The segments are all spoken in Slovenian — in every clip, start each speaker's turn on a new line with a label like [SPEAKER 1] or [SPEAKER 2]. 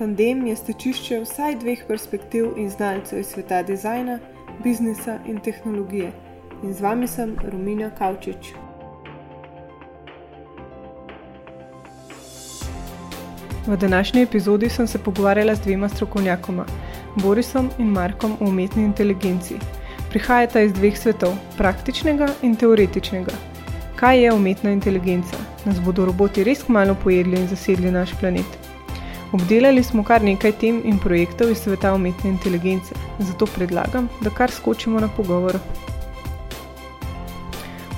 [SPEAKER 1] Tandem je stečišče vsaj dveh perspektiv in znalcev iz sveta dizajna, biznisa in tehnologije. In z vami sem Romina Kavčič. V današnji epizodi sem se pogovarjala z dvema strokovnjakoma, Borisom in Markom o umetni inteligenci. Prihajata iz dveh svetov, praktičnega in teoretičnega. Kaj je umetna inteligenca? Nas bodo roboti res kmalo pojedli in zasedli naš planet? Obdelali smo kar nekaj tem in projektov iz sveta umetne inteligence, zato predlagam, da kar skočimo na pogovor.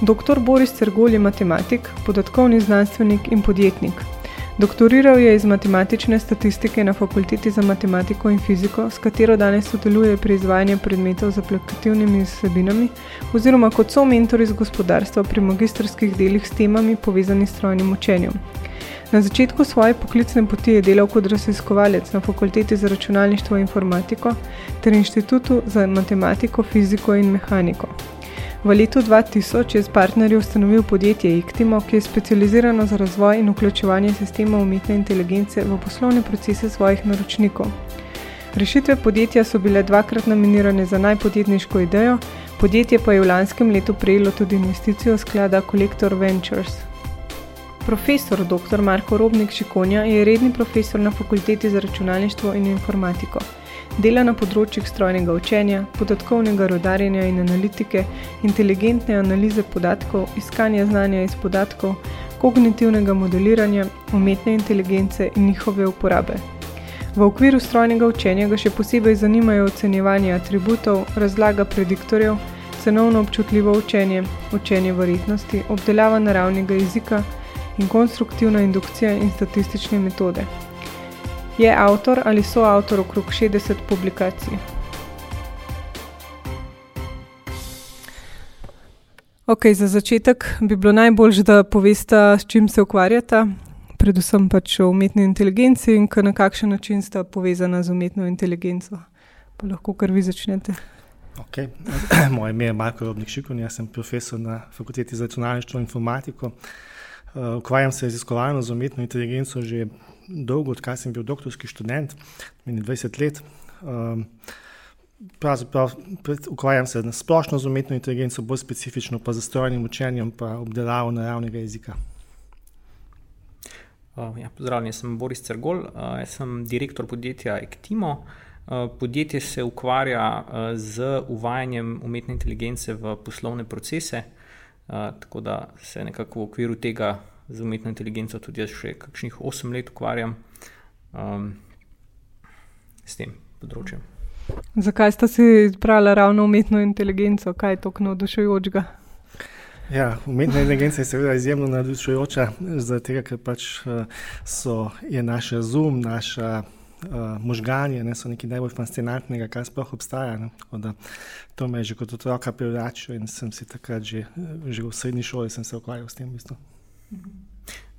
[SPEAKER 1] Dr. Boris Cergol je matematik, podatkovni znanstvenik in podjetnik. Doktoriral je iz matematične statistike na Fakulteti za matematiko in fiziko, s katero danes sodeluje pri izvajanju predmetov z aplikativnimi vsebinami, oziroma kot so mentor iz gospodarstva pri magistrskih delih s temami povezani s strojnim učenjem. Na začetku svoje poklicne poti je delal kot raziskovalec na Fakulteti za računalništvo in informatiko ter Inštitutu za matematiko, fiziko in mehaniko. V letu 2000 je z partnerji ustanovil podjetje Iktimo, ki je specializirano za razvoj in vključevanje sistema umetne inteligence v poslovne procese svojih naročnikov. Rešitve podjetja so bile dvakrat nominirane za najpodjetniško idejo, podjetje pa je v lanskem letu prejelo tudi investicijo sklada Collector Ventures. Profesor dr. Marko Robnik Šikonja je redni profesor na Fakulteti za računalništvo in informatiko. Dela na področjih strojnega učenja, podatkovnega rodarjenja in analitike, inteligentne analize podatkov, iskanja znanja iz podatkov, kognitivnega modeliranja, umetne inteligence in njihove uporabe. V okviru strojnega učenja ga še posebej zanimajo ocenjevanje atributov, razlaga prediktorjev, cenovno občutljivo učenje, učenje verjetnosti, obdelava naravnega jezika in konstruktivna indukcija in statistične metode. Je avtor ali soavtor okrog 60 publikacij. Ok, za začetek bi bilo najbolj, da poveste, s čim se ukvarjate, predvsem pač o umetni inteligenci in na kakšen način sta povezana z umetno inteligenco. Pa lahko kar vi začnete.
[SPEAKER 2] Okay. Moje ime je Marko Robnik Šikon, jaz sem profesor na Fakulteti za računalništvo in informatiko. Uh, ukvarjam se raziskovalno z umetno inteligenco že dolgo, odkar sem bil doktorski študent, meni 20 let. Um, Pravzaprav ukvarjam se na splošno z umetno inteligenco, bolj specifično pa z strojnim učenjem in obdelavo naravnega jezika.
[SPEAKER 3] Uh, ja, pozdravljen, sem Boris Cergol, uh, jaz sem direktor podjetja Ektimo. Uh, podjetje se ukvarja z uvajanjem umetne inteligence v poslovne procese, tako da se nekako v okviru tega z umetno inteligenco tudi jaz še kakšnih 8 let ukvarjam um, s tem področjem.
[SPEAKER 1] Zakaj ste si izbrali ravno umetno inteligenco, kaj je tako navdušujočega?
[SPEAKER 2] Ja, umetna inteligenca je seveda izjemno navdušujoča, zato ker pač uh, so, je naš razum, naša uh, možganje, ne, so nekaj najbolj fascinantnega, kar sploh obstaja. Da, to me je že kot otroka privlačilo in sem si takrat že, že v srednji šoli se ukvarjal s tem. V bistvu.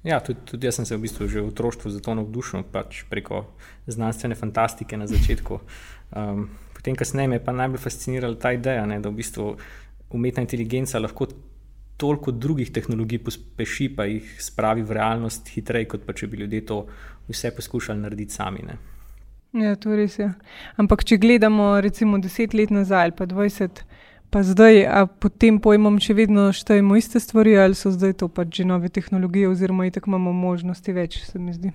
[SPEAKER 3] Ja, tudi, tudi jaz sem se v bistvu že v otroštvu za to navdušil, pač preko znanstvene fantastike na začetku. Um, potem, kasneje me je pa najbolj fascinirala ta ideja, ne, da v bistvu umetna inteligenca lahko toliko drugih tehnologij pospeši, pa jih spravi v realnost hitreje, kot pa če bi ljudje to vse poskušali narediti sami. Ne.
[SPEAKER 1] Ja, to res je. Ampak, če gledamo recimo deset let nazaj ali pa dvajset let. Pa zdaj, a pod tem pojmom še vedno štejemo iste stvari, ali so zdaj to pač že nove tehnologije, oziroma itak imamo možnosti več, se mi zdi.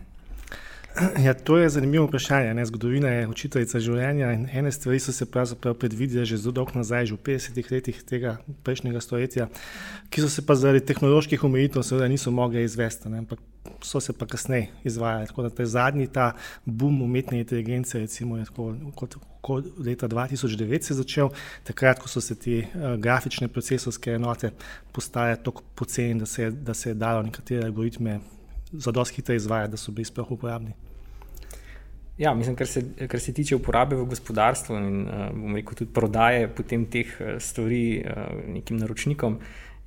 [SPEAKER 2] Ja, to je zanimivo vprašanje. Ne? Zgodovina je učiteljica življenja in ene stvari so se pravzaprav predvidele že zelo dolgo nazaj, že v 50-ih letih tega prejšnjega stoletja, ki so se pa zaradi tehnoloških omejitev seveda niso mogli izvesti, ne? ampak so se pa kasneje izvajali. Tako da ta zadnji ta boom umetne inteligence, recimo je tako, kot, kot leta 2009 se začel, takrat, ko so se ti uh, grafične procesorske enote postale tako poceni, da se, da se je dalo nekatere algoritme zadosti hitro izvajati, da so bili sploh uporabni.
[SPEAKER 3] Ja, mislim, kar se, kar se tiče uporabe v gospodarstvu in uh, rekel, tudi prodaje potem teh eh, stvari uh, nekim naročnikom,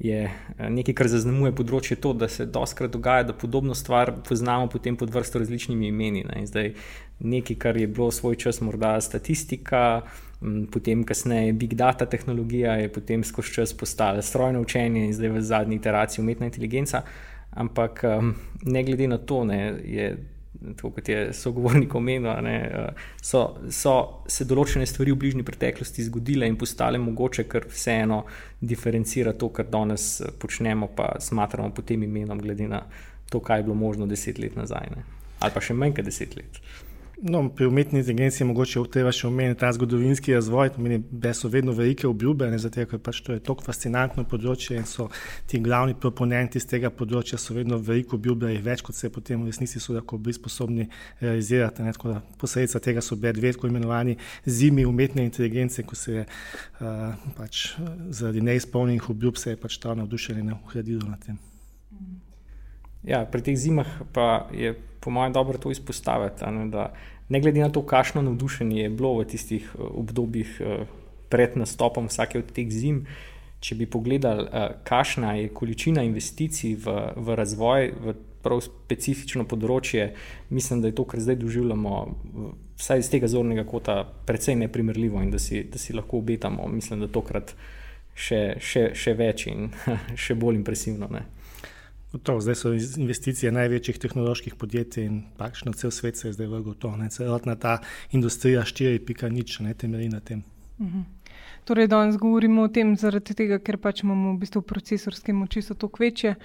[SPEAKER 3] je nekaj, kar zaznamuje področje to, da se doskrat dogaja, da podobno stvar poznamo potem pod vrsto različnimi imeni. Ne. Zdaj, nekaj, kar je bilo svoj čas morda statistika, m, potem kasneje big data tehnologija, je potem skozi čas postala strojno učenje in zdaj v zadnji iteraciji umetna inteligenca. Ampak um, ne glede na to, ne, je tako kot je sogovornik omenil, ne, so, so se določene stvari v bližnji preteklosti zgodile in postale mogoče, ker vseeno diferencira to, kar danes počnemo, pa smatramo pod tem imenom, glede na to, kaj je bilo možno deset let nazaj, ne. ali pa še manj kot deset let.
[SPEAKER 2] No, pri umetni inteligenci je mogoče treba še omeniti ta zgodovinski razvoj, pomeni, da so vedno velike obljube, ne, zato ker pač to je tako fascinantno področje in so ti glavni proponenti z tega področja so vedno veliko obljube več, kot se potem v resnici so lahko bili sposobni realizirati. Ne, tako da posledica tega so bile dve tako imenovani zimi umetne inteligence, ko se je uh, pač zaradi neizpolnjenih obljub se je pač ta navdušenje uhradilo na tem.
[SPEAKER 3] Ja, pri teh zimah pa je po mojem dobro to izpostaviti. Ne, ne glede na to, kakšno navdušenje je bilo v tistih eh, obdobjih eh, pred nastopom vsake od teh zim, če bi pogledali, eh, kakšna je količina investicij v, v razvoj, v prav specifično področje, mislim, da je to, kar zdaj doživljamo, vsaj iz tega zornega kota, precej neprimerljivo in da si, da si lahko obetamo, mislim, da tokrat še, še, še več in še bolj impresivno. Ne.
[SPEAKER 2] To, zdaj so investicije največjih tehnoloških podjetij in praktično cel svet se je zdaj vrgel to. Celotna ta industrija 4.0 ne temelji na tem.
[SPEAKER 1] Mhm. Torej, danes govorimo o tem zaradi tega, ker pač imamo v bistvu procesorske moči so toliko večje,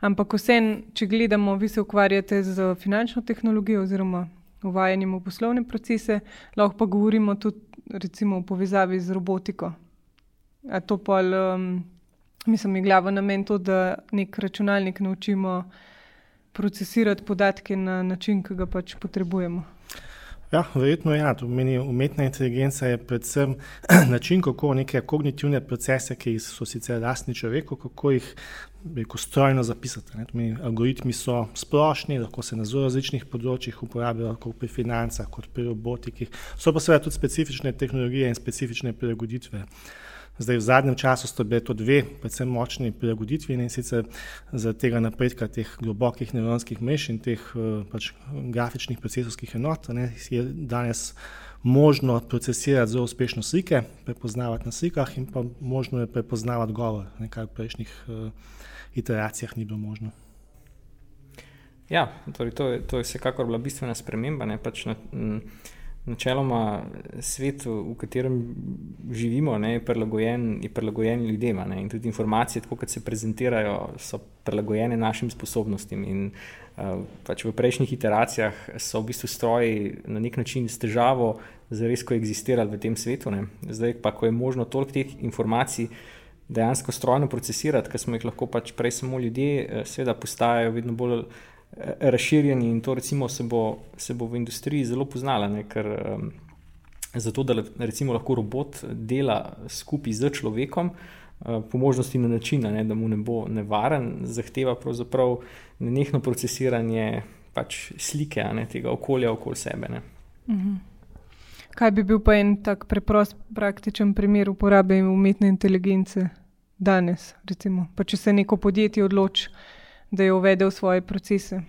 [SPEAKER 1] ampak vsem, če gledamo, vi se ukvarjate z finančno tehnologijo oziroma uvajanjem v poslovne procese, lahko pa govorimo tudi recimo v povezavi z robotiko. A to pa um, mislim, je glava namen to, da nek računalnik naučimo procesirati podatke na način, ki ga pač potrebujemo.
[SPEAKER 2] Ja, verjetno je. Ja. Umetna inteligenca je predvsem način, kako neke kognitivne procese, ki so sicer lastni človeku, kako jih rekel, strojno zapisati. Meni, algoritmi so splošni, lahko se na zelo različnih področjih uporabljajo, kot pri financah, kot pri robotiki. So pa seveda tudi specifične tehnologije in specifične prilagoditve. Zdaj, v zadnjem času sta bili to dve, predvsem močni prilagoditvi in sicer za tega napredka teh globokih nevronskih mrež in teh eh, pač, grafičnih procesorskih enot, ne, je danes možno procesirati zelo uspešno slike, prepoznavati na slikah in pa možno je prepoznavati govor, kar v prejšnjih uh, iteracijah ni bilo možno.
[SPEAKER 3] Ja, torej to, je, to je vsekakor bila bistvena sprememba. Ne, pač na, m, načeloma svet, v katerem živimo, ne, je, prilagojen, je prilagojen ljudem. Ne, in tudi informacije, tako kot se prezentirajo, so prilagojene našim sposobnostim. In, uh, pač v prejšnjih iteracijah so v bistvu stroji na nek način s težavo zares koegzistirali v tem svetu. Ne. Zdaj pa, ko je možno toliko teh informacij. Dejansko strojno procesirati, ker smo jih lahko pač prej samo ljudje, eh, seveda postajajo vedno bolj razširjeni in to recimo se bo, se bo v industriji zelo poznala, ne, ker um, zato, da recimo lahko robot dela skupaj z človekom, uh, po možnosti na način, ne, da mu ne bo nevaren, zahteva pravzaprav nenehno procesiranje pač slike ne, tega okolja okoli sebe. Ne. Mhm.
[SPEAKER 1] Kaj bi bil pa en tak preprost, praktičen primer uporabe umetne inteligence danes? Recimo, če se neko podjetje odloči, da je uvedel svoje procese?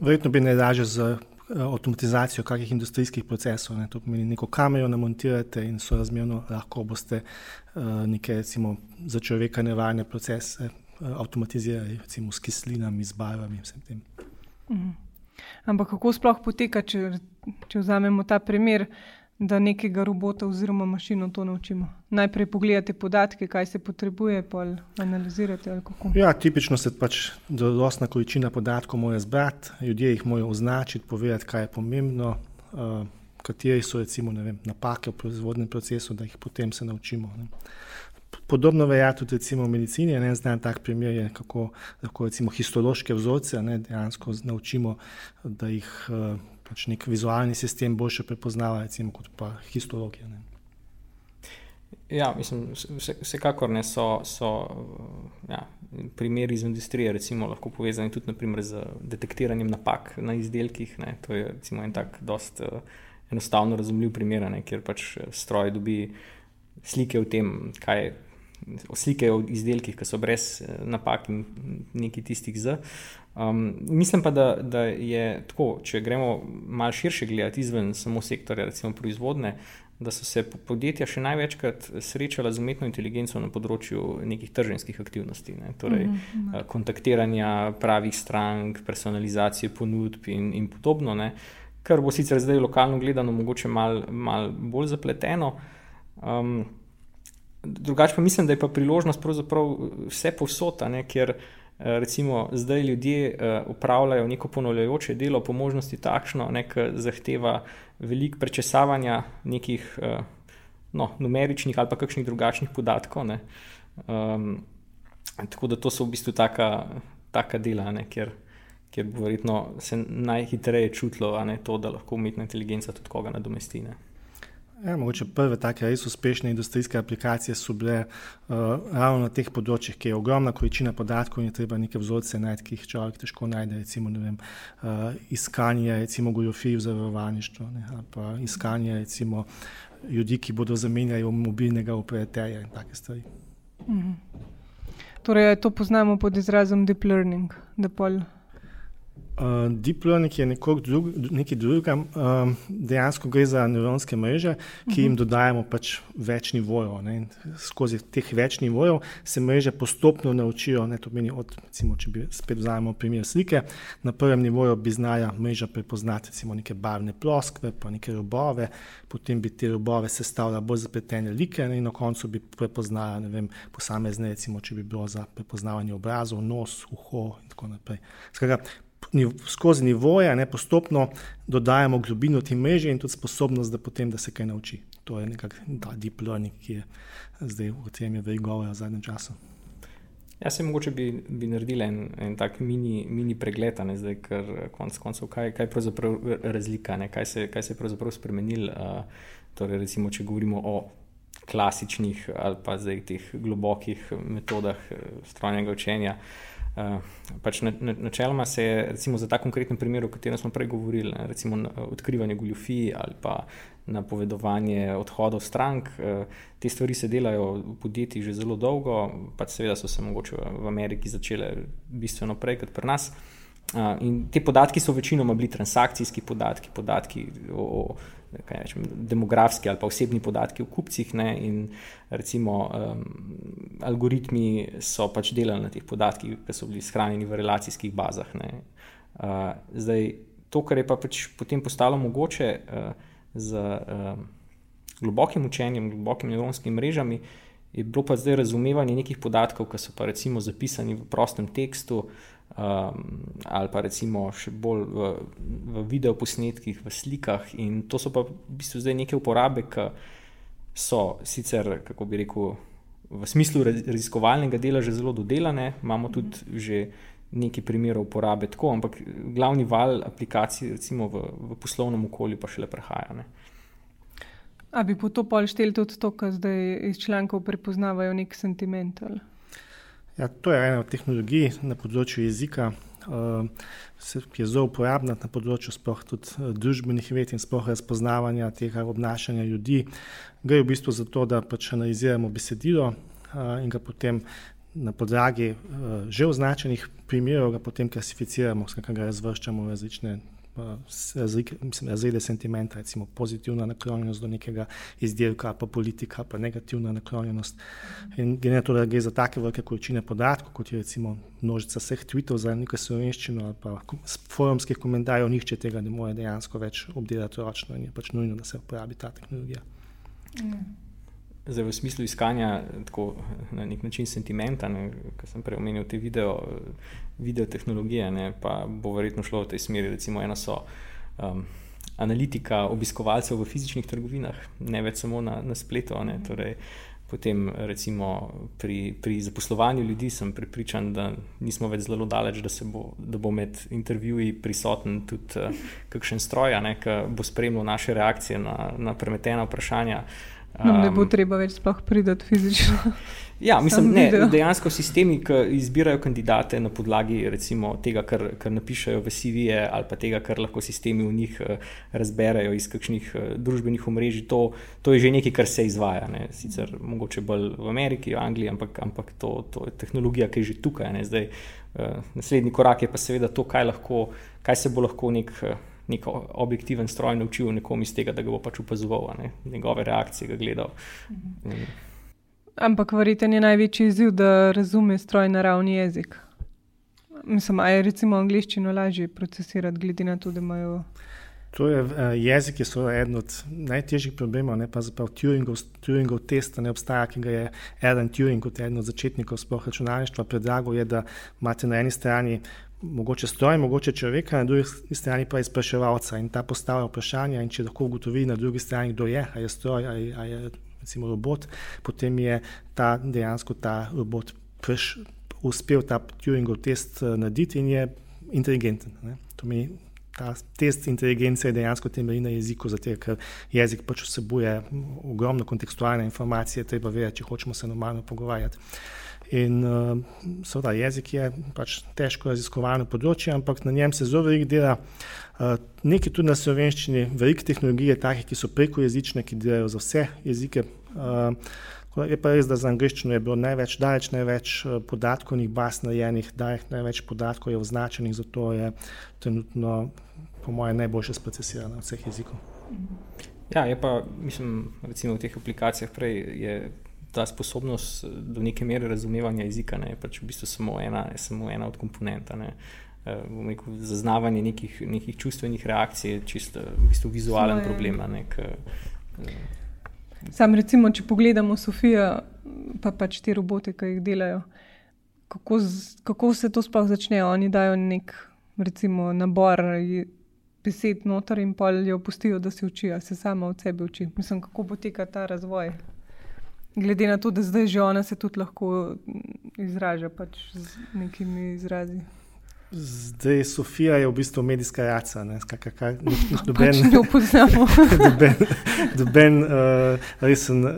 [SPEAKER 2] Verjetno bi najlažje z eh, avtomatizacijo kakih industrijskih procesov. Ne. To pomeni, neko kamero namontirate in so razmerno lahko boste uh, neke recimo, za človeka nevarne procese uh, avtomatizirali, recimo s kislinami, z barvami in vsem tem.
[SPEAKER 1] Mhm. Ampak kako sploh poteka, če, če vzamemo ta primer? Da nekega robota oziroma mašino to naučimo. Najprej pogledate podatke, kaj se potrebuje, pa analizirate.
[SPEAKER 2] Ja, tipično se pač določena količina podatkov mora zbrati, ljudje jih morajo označiti, povedati, kaj je pomembno, uh, kateri so recimo, vem, napake v proizvodnem procesu, da jih potem se naučimo. Ne. Podobno velja tudi v medicini. En znan tak primer je, kako lahko recimo histološke vzorce ne, dejansko naučimo, da jih uh, pač nek vizualni sistem boljše prepoznava, recimo, kot pa histologija. Ne.
[SPEAKER 3] Ja, mislim, vse, vsekakor ne so, so ja, primeri iz industrije, recimo, lahko povezani tudi naprimer, z detektiranjem napak na izdelkih. Ne. To je recimo, en tak dost uh, enostavno razumljiv primer, ne, kjer pač eh, stroj dobi slike o tem, kaj je. Slike o izdelkih, ki so brez eh, napak in nekaj tistih z. Um, mislim pa, da, da je tako, če gremo malo širše gledati izven samo sektorja, recimo proizvodne, da so se podjetja še največkrat srečala z umetno inteligenco na področju nekih trženskih aktivnosti, ne? torej uh -huh. kontaktiranja pravih strank, personalizacije ponudb in, in podobno, ne? kar bo sicer zdaj lokalno gledano mogoče malo mal bolj zapleteno. Um, drugače pa mislim, da je pa priložnost pravzaprav vse posota, ne? ker recimo zdaj ljudje upravljajo neko ponavljajoče delo, po možnosti takšno, ki zahteva veliko prečesavanja nekih no, numeričnih ali pa kakšnih drugačnih podatkov. Um, tako da to so v bistvu taka, taka dela, ne, kjer, kjer bo verjetno se najhitreje čutilo, ne, to, da lahko umetna inteligenca tudi koga nadomesti. Ne.
[SPEAKER 2] Ja, mogoče prve take res uspešne industrijske aplikacije so bile uh, ravno na teh področjih, kjer je ogromna količina podatkov in je treba neke vzorce najti, ki jih človek težko najde. Recimo, vem, uh, iskanje goljofij v zavarovanju, ali pa iskanje recimo, ljudi, ki bodo zamenjali mobilnega operaterja in take stvari. Mhm.
[SPEAKER 1] Torej, to poznamo pod izrazom deep learning.
[SPEAKER 2] Uh, deep learning je drug, nekaj drugega. Uh, dejansko gre za nevronske mreže, ki jim mhm. dodajemo pač več nivojev. Ne. Skozi teh več nivojev se mreže postopno naučijo. Ne, meni, od, recimo, če bi spet vzamemo primer slike, na prvem nivoju bi znala mreža prepoznati recimo, neke barvne ploskve, pa neke robove, potem bi te robove sestavljala bolj zapletene like ne, in na koncu bi prepoznala vem, posamezne, recimo, če bi bilo za prepoznavanje obrazov, nos, uho in tako naprej. Skratka, skozi nivoje, ne, postopno dodajamo globino te mreže in tudi sposobnost, da, potem, da se kaj nauči. To je nekakšen deep learning, ki je zdaj v tem veliko govora v zadnjem času.
[SPEAKER 3] Jaz se mogoče bi, bi naredil en, en tak mini, mini pregled, ne, zdaj, ker konec koncev, kaj, kaj je pravzaprav razlika, ne, kaj, se, kaj se je pravzaprav spremenil. Uh, torej, recimo, če govorimo o klasičnih ali pa zdaj teh globokih metodah strojnega učenja. Uh, pač na, na, načeloma se je recimo, za ta konkreten primer, o katerem smo prej govorili, ne, recimo odkrivanje goljufij ali pa napovedovanje odhodov strank, uh, te stvari se delajo v podjetjih že zelo dolgo, pač seveda so se mogoče v Ameriki začele bistveno prej kot pri nas. Uh, in te podatki so večinoma bili transakcijski podatki, podatki o, o rečem, demografski ali pa osebni podatki o kupcih. Ne, in recimo um, algoritmi so pač delali na teh podatkih, ki so bili shranjeni v relacijskih bazah. Uh, zdaj, to, kar je pa pač potem postalo mogoče uh, z uh, globokim učenjem, globokimi nevronskimi mrežami, je bilo pa zdaj razumevanje nekih podatkov, ki so pa recimo zapisani v prostem tekstu um, ali pa recimo še bolj v, v videoposnetkih, v slikah. In to so pa v bistvu zdaj neke uporabe, ki so sicer, kako bi rekel, v smislu raziskovalnega dela že zelo dodelane, imamo tudi že nekaj primerov uporabe tako, ampak glavni val aplikacij, recimo v, v poslovnem okolju, pa šele prehaja. Ne.
[SPEAKER 1] A bi po to pol šteli tudi to, kar zdaj iz člankov prepoznavajo nek sentiment? Ali?
[SPEAKER 2] Ja, to je ena od tehnologij na področju jezika, uh, ki je zelo uporabna na področju tudi, uh, družbenih ved in sploh razpoznavanja tega obnašanja ljudi. Gre v bistvu za to, da pač analiziramo besedilo uh, in ga potem na podlagi že označenih primerov klasificiramo, skratka ga razvrščamo v različne razrede sentimenta, recimo pozitivna naklonjenost do nekega izdelka, pa politika, pa negativna naklonjenost. In glede na to, da gre za take velike količine podatkov, kot je recimo množica vseh tweetov za neko slovenščino ali pa forumskih komentarjev, nihče tega ne more dejansko več obdelati ročno in je pač nujno, da se uporabi ta tehnologija.
[SPEAKER 3] Mm. Zdaj, v smislu iskanja tako, na nek način sentimenta, ki sem prej omenil te video, video tehnologije, ne, pa bo verjetno šlo v tej smeri. Recimo, ena so um, analitika obiskovalcev v fizičnih trgovinah, ne več samo na, na spletu. Ne, torej, potem, recimo, pri, pri zaposlovanju ljudi sem pripričan, da nismo več zelo daleč, da, bo, da bo med intervjuji prisoten tudi uh, kakšen stroj, ki bo spremljal naše reakcije na, na premetena vprašanja.
[SPEAKER 1] Nam ne bo um, treba več sploh priti fizično.
[SPEAKER 3] Ja, mislim, ne, dejansko sistemi, ki izbirajo kandidate na podlagi recimo, tega, kar, kar napišajo v CV-je, ali pa tega, kar lahko sistemi v njih uh, razberejo iz kakšnih uh, družbenih omrežij, to, to je že nekaj, kar se izvaja. Ne. Sicer mogoče bolj v Ameriki, v Angliji, ampak, ampak to, to je tehnologija, ki je že tukaj. Zdaj, uh, naslednji korak je pa seveda to, kaj, lahko, kaj se bo lahko nek. Nek objektiven stroj naučil nekom iz tega, da ga bo pač opazoval, ne? njegove reakcije ga gledal. Mhm.
[SPEAKER 1] Ampak verjeten je največji izziv, da razume stroj naravni jezik. Mislim, da je recimo angliščino lažje procesirati, glede na to, da imajo.
[SPEAKER 2] To je uh, jezik, ki je eden od najtežjih problemov, ne pa zapravo Turingov, Turingov test, ne obstaja, ki ga je Aaron Turing kot eden od začetnikov sploh računalništva predlagal, je, da imate na eni strani mogoče stroj, mogoče človeka, na drugi strani pa izpraševalca in ta postavlja vprašanja in če lahko ugotovi na drugi strani, kdo je, a je stroj, a je, a je recimo robot, potem je ta dejansko ta robot preš, uspel ta Turingov test uh, narediti in je inteligenten. Ne. To mi ta test inteligence dejansko temelji na jeziku, zato ker jezik pač vsebuje ogromno kontekstualne informacije, treba vedeti, če hočemo se normalno pogovarjati. In uh, seveda jezik je pač težko raziskovano področje, ampak na njem se zelo veliko dela. Uh, nekaj tudi na slovenščini, veliko tehnologije, takih, ki so preko jezične, ki delajo za vse jezike. Uh, Je pa res, da za angliščino je bilo največ, daleč največ podatkovnih baz narejenih, daleč največ podatkov je označenih, zato je trenutno, po mojem, najboljše sprocesirano od vseh jezikov.
[SPEAKER 3] Ja, je pa, mislim, recimo v teh aplikacijah prej je ta sposobnost do neke mere razumevanja jezika, ne, je pač v bistvu samo ena, samo ena od komponenta. Ne. Rekel, zaznavanje nekih, nekih čustvenih reakcij je čisto v bistvu vizualen Svoje. problem. Ne, k,
[SPEAKER 1] Sam, recimo, če pogledamo Sofijo, pa pač te robote, ki jih delajo, kako, z, kako se to sploh začne? Oni dajo nek recimo, nabor besed noter in pa jo pustijo, da se učijo, se sama od sebe uči. Mislim, kako poteka ta razvoj. Glede na to, da zdaj že ona se tudi lahko izraža pač z nekimi izrazi.
[SPEAKER 2] Zdaj, Sofija je v bistvu medijska jaca, ne
[SPEAKER 1] pač jo poznamo.
[SPEAKER 2] Doben uh, resen uh,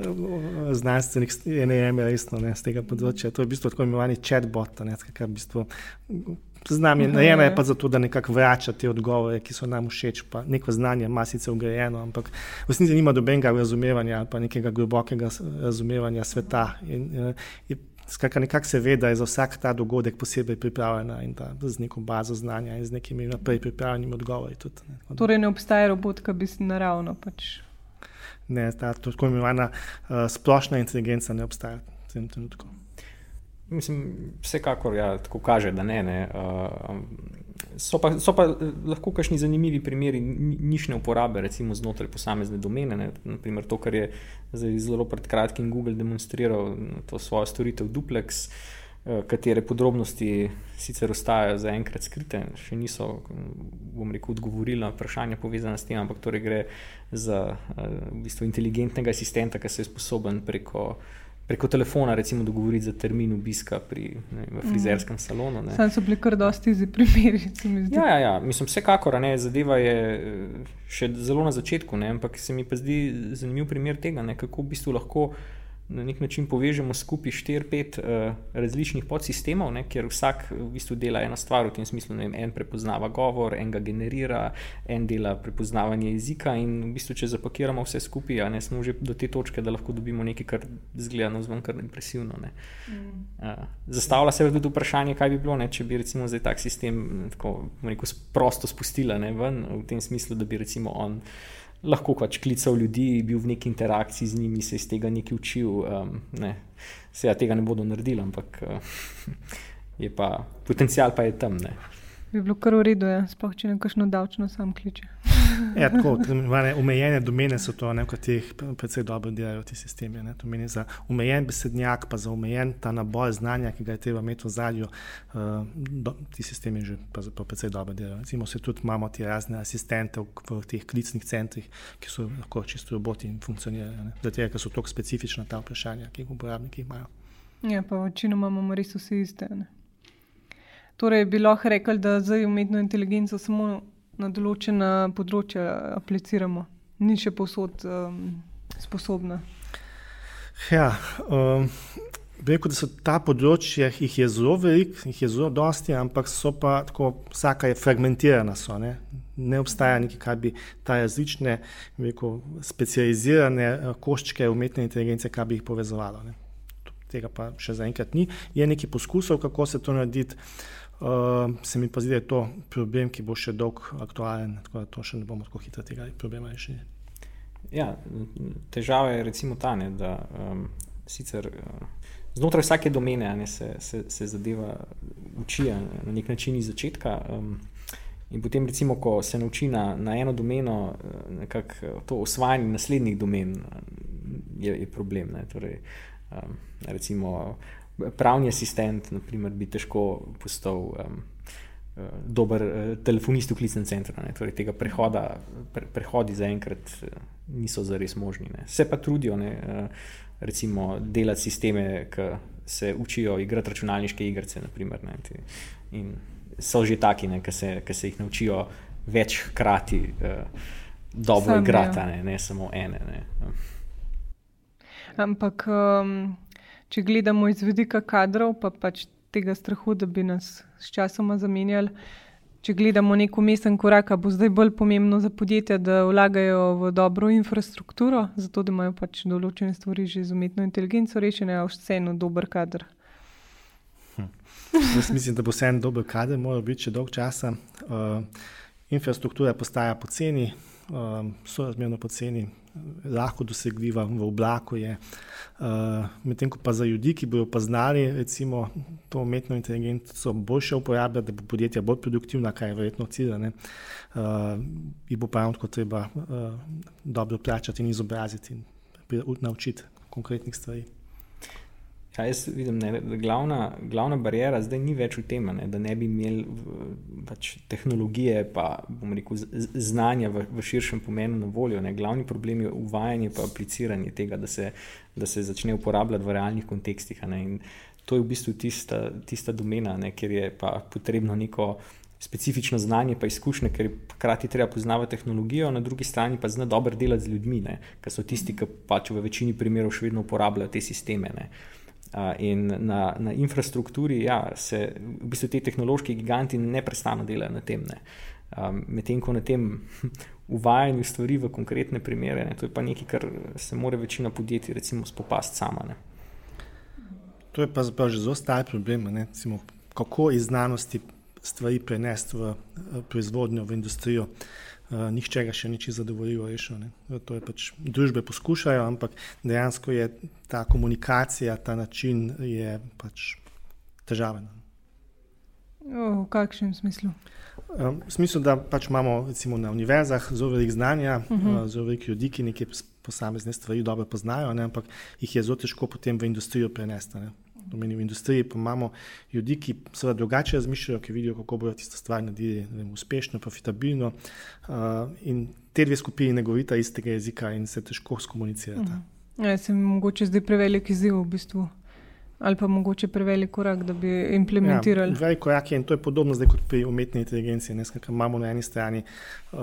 [SPEAKER 2] znanstvenik, ne eme resno ne, z tega področja. To je v bistvu tako imenovani chatbot, ne, v bistvu, z nami ne eme pa zato, da nekako vrača te odgovore, ki so nam všeč, pa neko znanje ima sicer ugrajeno, ampak v resnici nima dobenega razumevanja ali pa nekega globokega razumevanja sveta. In, uh, Skratka, nekako se ve, da je za vsak ta dogodek posebej pripravljena in da z neko bazo znanja in z nekimi naprej pripravljenimi odgovori. Tudi,
[SPEAKER 1] ne. Torej, ne obstaja robot, ki bi se naravno pač.
[SPEAKER 2] Ne, ta tako imenovana uh, splošna inteligenca ne obstaja v tem trenutku.
[SPEAKER 3] Mislim, vsekakor ja, tako kaže, da ne. ne. Uh, so, pa, so pa eh, lahko kakšni zanimivi primeri nišne uporabe, recimo znotraj posamezne domene. Ne. Naprimer, to, kar je zelo pred kratkim Google demonstriral, to svojo storitev Duplex, uh, katere podrobnosti sicer ostajajo zaenkrat skrite, še niso, bom rekel, odgovorili na vprašanja povezana s tem, ampak torej gre za uh, v bistvu inteligentnega asistenta, ki se je sposoben preko preko telefona, recimo, dogovoriti za termin obiska pri ne, frizerskem salonu.
[SPEAKER 1] Sam so bili kar dosti za primeri.
[SPEAKER 3] Ja, ja, ja. mislim, vsekakor, ne, zadeva je eh, še zelo na začetku, ne, ampak se mi pa zdi zanimiv primer tega, ne, kako v bistvu lahko na nek način povežemo skupaj 4-5 uh, različnih podsistemov, ne, kjer vsak v bistvu dela eno stvar, v tem smislu, da en prepoznava govor, en ga generira, en dela prepoznavanje jezika. In v bistvu, če zapakiramo vse skupaj, ne, smo že do te točke, da lahko dobimo nekaj, kar zgleda na zven kar impresivno. Mm. Uh, zastavlja se tudi vprašanje, kaj bi bilo, ne, če bi recimo zdaj tak sistem tako, rekel, prosto spustila ne, ven, v tem smislu, da bi recimo on lahko pač klical ljudi, bil v neki interakciji z njimi, se iz tega nekaj učil. Um, ne. Se ja tega ne bodo naredili, ampak uh, je pa potencial pa je tam. Ne
[SPEAKER 1] bi bilo kar v redu, ja. sploh če nekakšno davčno sam kliče.
[SPEAKER 2] ja, tako, omejene domene so to, v katerih predvsej dobro delajo ti sistemi. Ne. To meni za omejen besednjak, pa za omejen ta nabor znanja, ki ga je treba imeti v zadju, uh, ti sistemi že predvsej dobro delajo. Recimo se tudi imamo ti razne asistente v, v teh klicnih centrih, ki so lahko čisto roboti in funkcionirajo. Zato, ker so tako specifična ta vprašanja, ki jih uporabniki imajo.
[SPEAKER 1] Ja, pa večinoma imamo res vse iste. Ne? Torej, bi lahko rekli, da zdaj umetno inteligenco samo na določena področja apliciramo, ni še posod um, sposobna.
[SPEAKER 2] Ja, um, rekel, da so ta področja, jih je zelo veliko, jih je zelo dosti, ampak so pa tako, vsaka je fragmentirana. So, ne? ne obstaja nekaj, kar bi ta različne, rekel, specializirane uh, koščke umetne inteligence, kar bi jih povezovalo. Ne? tega pa še zaenkrat ni. Je nekaj poskusov, kako se to narediti. Uh, se mi pa zdi, da je to problem, ki bo še dolg aktualen, tako da to še ne bomo tako hitro tega problema rešili.
[SPEAKER 3] Ja, težava je recimo ta, ne, da um, sicer uh, znotraj vsake domene ne, se, se, se zadeva uči na nek način iz začetka. Um, In potem, recimo, ko se nauči na, na eno domeno, nekako to osvajanje naslednjih domen, je, je problem. Torej, um, recimo, pravni asistent, naprimer, bi težko postal um, dober uh, telefonist v klicnem centru. Torej, tega prehoda, pre, prehodi zaenkrat uh, niso zares možni. Ne. Se pa trudijo, ne, recimo, delati sisteme, ki se učijo igrati računalniške igrice. Naprimer, ne, ti, in so že taki, ki se, se jih naučijo večkrati. Uh, Dobro je igrati, ne, ne samo ene. Ne.
[SPEAKER 1] Ampak um, če gledamo iz vidika kadrov, pa pač tega strahu, da bi nas s časoma zamenjali. Če gledamo neko umestni korak, bo zdaj bolj pomembno za podjetja, da vlagajo v dobro infrastrukturo, zato da imajo pač določene stvari že z umetno inteligenco rešene, a vseeno dober kader.
[SPEAKER 2] Hm. Jaz mislim, da bo vseeno dober kader, mora biti še dolg časa. Uh, infrastruktura postaja poceni, uh, sorazmerno poceni, lahko dosegljiva v oblaku. Je. Uh, Medtem ko pa za ljudi, ki bodo pa znali recimo, to umetno inteligenco boljše uporabljati, da bo podjetja bolj produktivna, kar je verjetno cilj, uh, jih bo pa ravno tako treba uh, dobro plačati in izobraziti in naučiti konkretnih stvari.
[SPEAKER 3] Ja, jaz vidim, ne, glavna, glavna barijera zdaj ni več v tem, ne, da ne bi imeli pač, tehnologije in znanja v, v širšem pomenu na voljo. Ne. Glavni problem je uvajanje in apliciranje tega, da se, da se začne uporabljati v realnih kontekstih. To je v bistvu tista, tista domena, ne, kjer je potrebno neko specifično znanje, pa izkušnje, ker hkrati treba poznavati tehnologijo, na drugi strani pa znati dobro delati z ljudmi, ki so tisti, ki pač v večini primerov še vedno uporabljajo te sisteme. Ne. In na, na infrastrukturi ja, se v bistvu ti tehnološki giganti neprestano delajo na tem. Medtem ko na tem uvajanju stvari v konkretne primere, ne, to je pa nekaj, kar se mora večina podjetij recimo spopasti sama. Ne.
[SPEAKER 2] To je pa že zelo star problem, ne, recimo, kako iz znanosti stvari prenesti v proizvodnjo, v industrijo. Uh, nihče ga še ni čisto zadovoljil, rešil. To je pač družbe poskušajo, ampak dejansko je ta komunikacija, ta način je pač težaven.
[SPEAKER 1] V kakšnem smislu?
[SPEAKER 2] Um, v smislu, da pač imamo recimo, na univerzah zelo veliko znanja, uh -huh. uh, zelo veliko ljudi, ki nekaj posamezne stvari dobro poznajo, ne, ampak jih je zelo težko potem v industrijo prenesti domeni v industriji, pa imamo ljudi, ki seveda drugače razmišljajo, ki vidijo, kako bodo tisto stvar naredili vem, uspešno, profitabilno. Uh, in te dve skupini ne govorita istega jezika in se težko skomunicirata.
[SPEAKER 1] Mhm. -huh. ja, se mi mogoče zdaj prevelik izziv v bistvu. Ali pa mogoče prevelik korak, da bi implementirali.
[SPEAKER 2] Ja, velik korak je in to je podobno zdaj kot pri umetni inteligenci. Ne, skakaj, imamo na eni strani uh,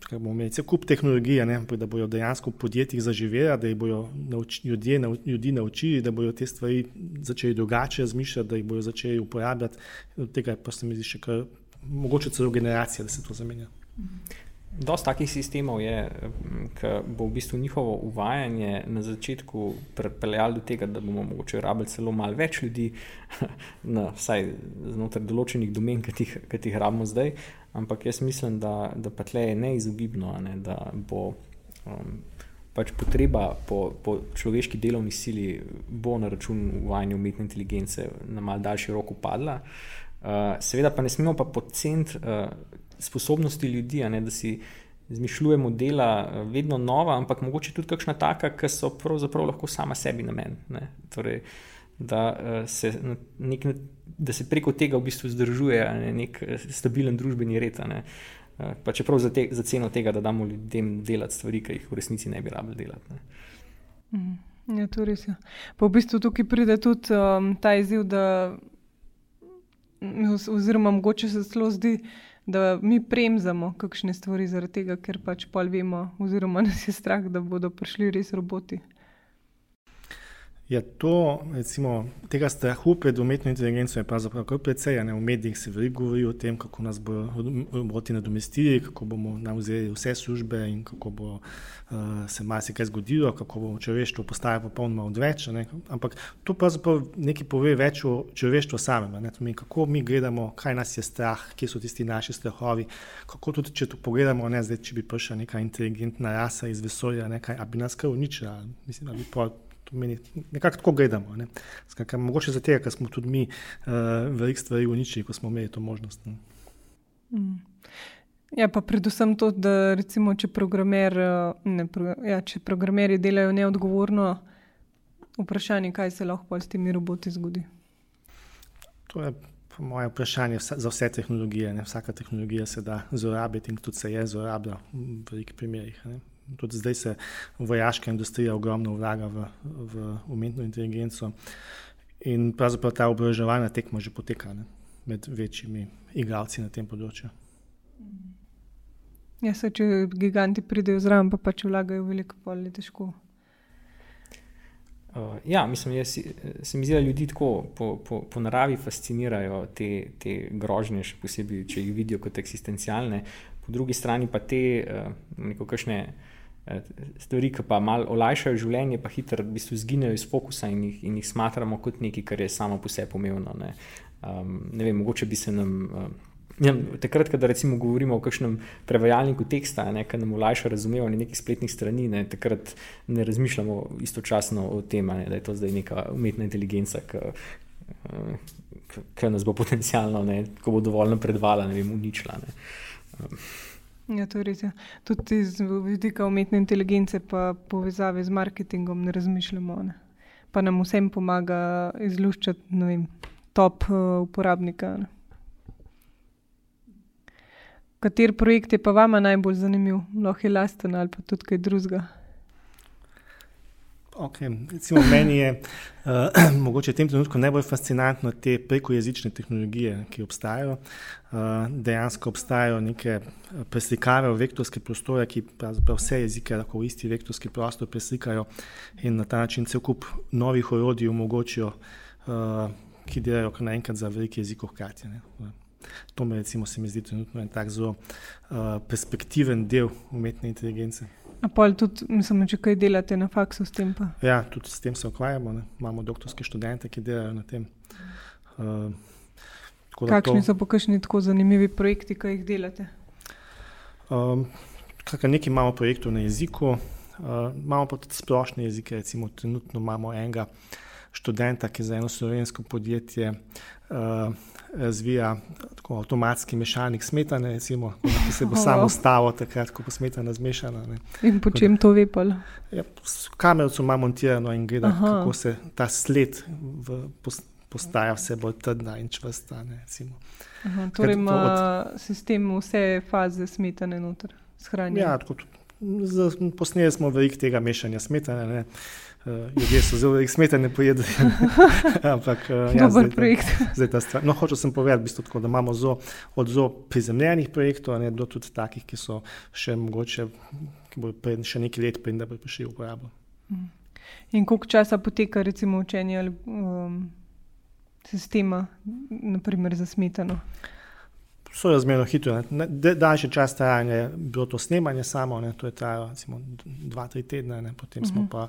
[SPEAKER 2] kako bomo imeli, kup tehnologije, ne, da bodo dejansko v podjetjih zaživeli, da jih bodo nauč, ljudje, nau, ljudi naučili, da bodo te stvari začeli drugače razmišljati, da jih bodo začeli uporabljati. Od tega pa se mi zdi še kar mogoče celo generacija, da se to zamenja.
[SPEAKER 3] Dost takih sistemov je, ki bo v bistvu njihovo uvajanje na začetku pripeljalo do tega, da bomo morda rabili celo malo več ljudi, na, vsaj znotraj določenih domen, ki jih rabimo zdaj. Ampak jaz mislim, da, da pa tle je neizogibno, ne, da bo um, pač potreba po, po človeški delovni sili bo na račun uvajanja umetne inteligence na mal daljši rok upadla. Uh, seveda pa ne smemo pa podceniti uh, sposobnosti ljudi, ne, da si izmišljujemo dela uh, vedno nova, ampak mogoče tudi kakšna taka, ki so pravzaprav lahko sama sebi namen. Torej, da, uh, se nek, da se preko tega v bistvu zdržuje ne, nek eh, stabilen družbeni red. Ne. Eh, pa čeprav za, te, za ceno tega, da damo ljudem delati stvari, ki jih v resnici ne bi rabili delati. Ne.
[SPEAKER 1] Mhm. Ja, to res je. Pa v bistvu tukaj pride tudi um, ta izziv, da, oziroma mogoče se celo zdi, da mi premzamo kakšne stvari zaradi tega, ker pač pol vemo, oziroma nas je strah, da bodo prišli res roboti.
[SPEAKER 2] Ja, to, recimo, tega strahu pred umetno inteligenco je pravzaprav kar precej. Ne? V medijih se veliko govori o tem, kako nas bo roboti nadomestili, kako bomo nam vzeli vse službe in kako bo uh, se marsikaj zgodilo, kako bo človeštvo postalo popolnoma odveč. Ne? Ampak to pravzaprav nekaj pove več o človeštvu samem. Mi, kako mi gledamo, kaj nas je strah, kje so tisti naši strahovi. Kako tudi, če to pogledamo, ne? Zdaj, če bi prišla neka inteligentna rasa iz vesolja, nekaj, a bi nas kar uničila. Mislim, da bi pa to meni nekako tako gledamo. Ne. Skakaj, mogoče zato, ker smo tudi mi uh, veliko stvari uničili, ko smo imeli to možnost. Ne.
[SPEAKER 1] Mm. Ja, pa predvsem to, da recimo, če, programer, eh, ne, ja, če programeri delajo neodgovorno, vprašanje, kaj se lahko s temi roboti zgodi.
[SPEAKER 2] To je moje vprašanje za vse tehnologije. Ne. Vsaka tehnologija se da zlorabiti in tudi se je zlorabila v velikih primerih. Ne. Tudi zdaj se vojaška industrija ogromno vlaga v, v umetno inteligenco in pravzaprav ta oboroževalna tekma že poteka ne, med večjimi igralci na tem področju.
[SPEAKER 1] Ja, se, če giganti pridejo zraven, pa pač vlagajo veliko bolj težko.
[SPEAKER 3] Uh, ja, mislim, da se mi zdi, da ljudi tako po, po, po naravi fascinirajo te, te grožnje, še posebej, če jih vidijo kot eksistencialne, po drugi strani pa te uh, neko kakšne. Eh, stvari, ki pa malo olajšajo življenje, pa hitro v bistvu zginejo iz fokusa in jih, in jih smatramo kot nekaj, kar je samo po sebi pomembno. Ne. Um, ne vem, mogoče bi se nam. Uh, Ja, takrat, ko govorimo o kakšnem prevajalniku teksta, ki nam olajša razumevanje nekih spletnih strani, ne, takrat ne razmišljamo istočasno o tem, ne, da je to zdaj neka umetna inteligenca, ki nas bo potencialno, ne, ko bo dovolj napredvala, ne vem, uničila. Ne.
[SPEAKER 1] Ja, to je res. Ja. Tudi iz vidika umetne inteligence, pa povezave z marketingom, ne razmišljamo. Ne. Pa nam vsem pomaga izluščiti vem, top uh, uporabnika. Ne. Kateri projekt je pa vama najbolj zanimiv, lahko je lasten ali pa tudi kaj drugega?
[SPEAKER 2] Okay. Recimo, meni je uh, mogoče v tem trenutku najbolj fascinantno te prekojezične tehnologije, ki obstajajo. Uh, dejansko obstajajo neke eh, preslikave v vektorske prostore, ki vse jezike lahko v isti vektorski prostor preslikajo in na ta način cel kup novih orodij omogočijo, uh, ki delajo kar naenkrat za velike jezike hkrati. To me recimo, se mi zdi trenutno en tak zelo uh, perspektiven del umetne inteligence.
[SPEAKER 1] Pa tudi, mislim, če kaj delate na faksu s tem? Pa.
[SPEAKER 2] Ja, tudi s tem se ukvarjamo. Ne. Imamo doktorske študente, ki delajo na tem. Uh,
[SPEAKER 1] Kakšni to... so pa kakšni tako zanimivi projekti, ki jih delate?
[SPEAKER 2] Um, nekaj imamo projektov na jeziku, uh, imamo pa tudi splošne jezike. Recimo, trenutno imamo enega študenta, ki za eno slovensko podjetje uh, razvija tako, avtomatski mešalnik smetane, recimo, ki se bo samo stalo, takrat, ko bo smetana zmešana. Ne.
[SPEAKER 1] In po čem to ve?
[SPEAKER 2] Ja, s kamerico ima montirano in gleda, Aha. kako se ta sled v, postaja vse bolj trdna in čvrsta. Ne,
[SPEAKER 1] Aha, torej ima od... sistem vse faze smetane noter, shranjene.
[SPEAKER 2] Ja, posneli smo veliko tega mešanja smetane. Ne. Uh, ljudje so zelo smetani, pojedajo. Ampak, uh, ja,
[SPEAKER 1] zdaj, projekt.
[SPEAKER 2] Zdaj ta stvar. No, hočel sem povedati, bistvo, tako, da imamo zo, od zelo prizemljenih projektov, ne, do tudi takih, ki so še mogoče, ki bodo pred, še nekaj let, preden bodo prišli v uporabo.
[SPEAKER 1] Mm. In koliko časa poteka recimo učenje um, sistema, naprimer za smetano?
[SPEAKER 2] So razmerno hitro. Daljši čas trajanja je bilo to snemanje samo, ne, to je trajalo dva, tri tedne, ne, potem uh -huh. smo mhm. pa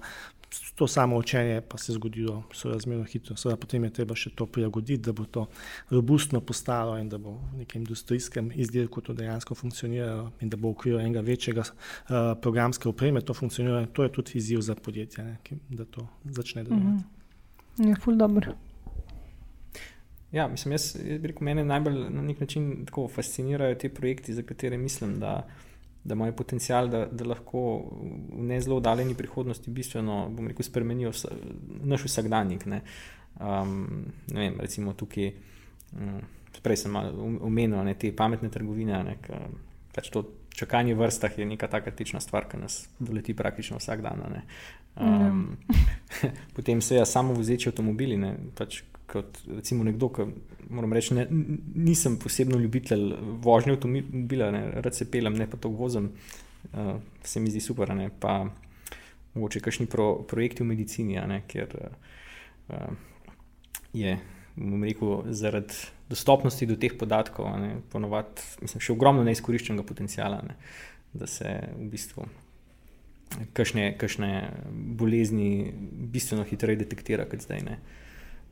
[SPEAKER 2] to samo učenje pa se je zgodilo sorazmerno hitro. Seveda potem je treba še to prilagoditi, da bo to robustno postalo in da bo v nekem industrijskem izdelku to dejansko funkcioniralo in da bo v okviru enega večjega uh, programske opreme to funkcioniralo. To je tudi izziv za podjetje, ne, ki, da to začne delovati. Mm
[SPEAKER 1] -hmm. Je ful dobro.
[SPEAKER 3] Ja, mislim, jaz, jaz bi rekel, mene najbolj na nek način tako fascinirajo ti projekti, za katere mislim, da da imajo potencial, da, da lahko v ne zelo daljni prihodnosti bistveno rekel, spremenijo vsa, naš vsakdanjik. Ne. Um, ne vem, recimo tukaj, um, prej sem omenil ne, te pametne trgovine. Ne, ka, pač to čakanje v vrstah je neka taka tična stvar, ki nas doleti praktično vsak dan. Um, potem se ja samo vozeči avtomobili. Ne, pač, kot recimo nekdo, ki moram reči, ne, nisem posebno ljubitelj vožnje avtomobila, rad se pelem, ne pa to vozim, uh, se mi zdi super. Pa, mogoče kakšni pro, projekti v medicini, ne, ker uh, je, bom rekel, zaradi dostopnosti do teh podatkov, ne, ponovadi, mislim, še ogromno neizkoriščenega potencijala, ne, da se v bistvu kakšne, kakšne bolezni bistveno hitreje detektira kot zdaj. Ne.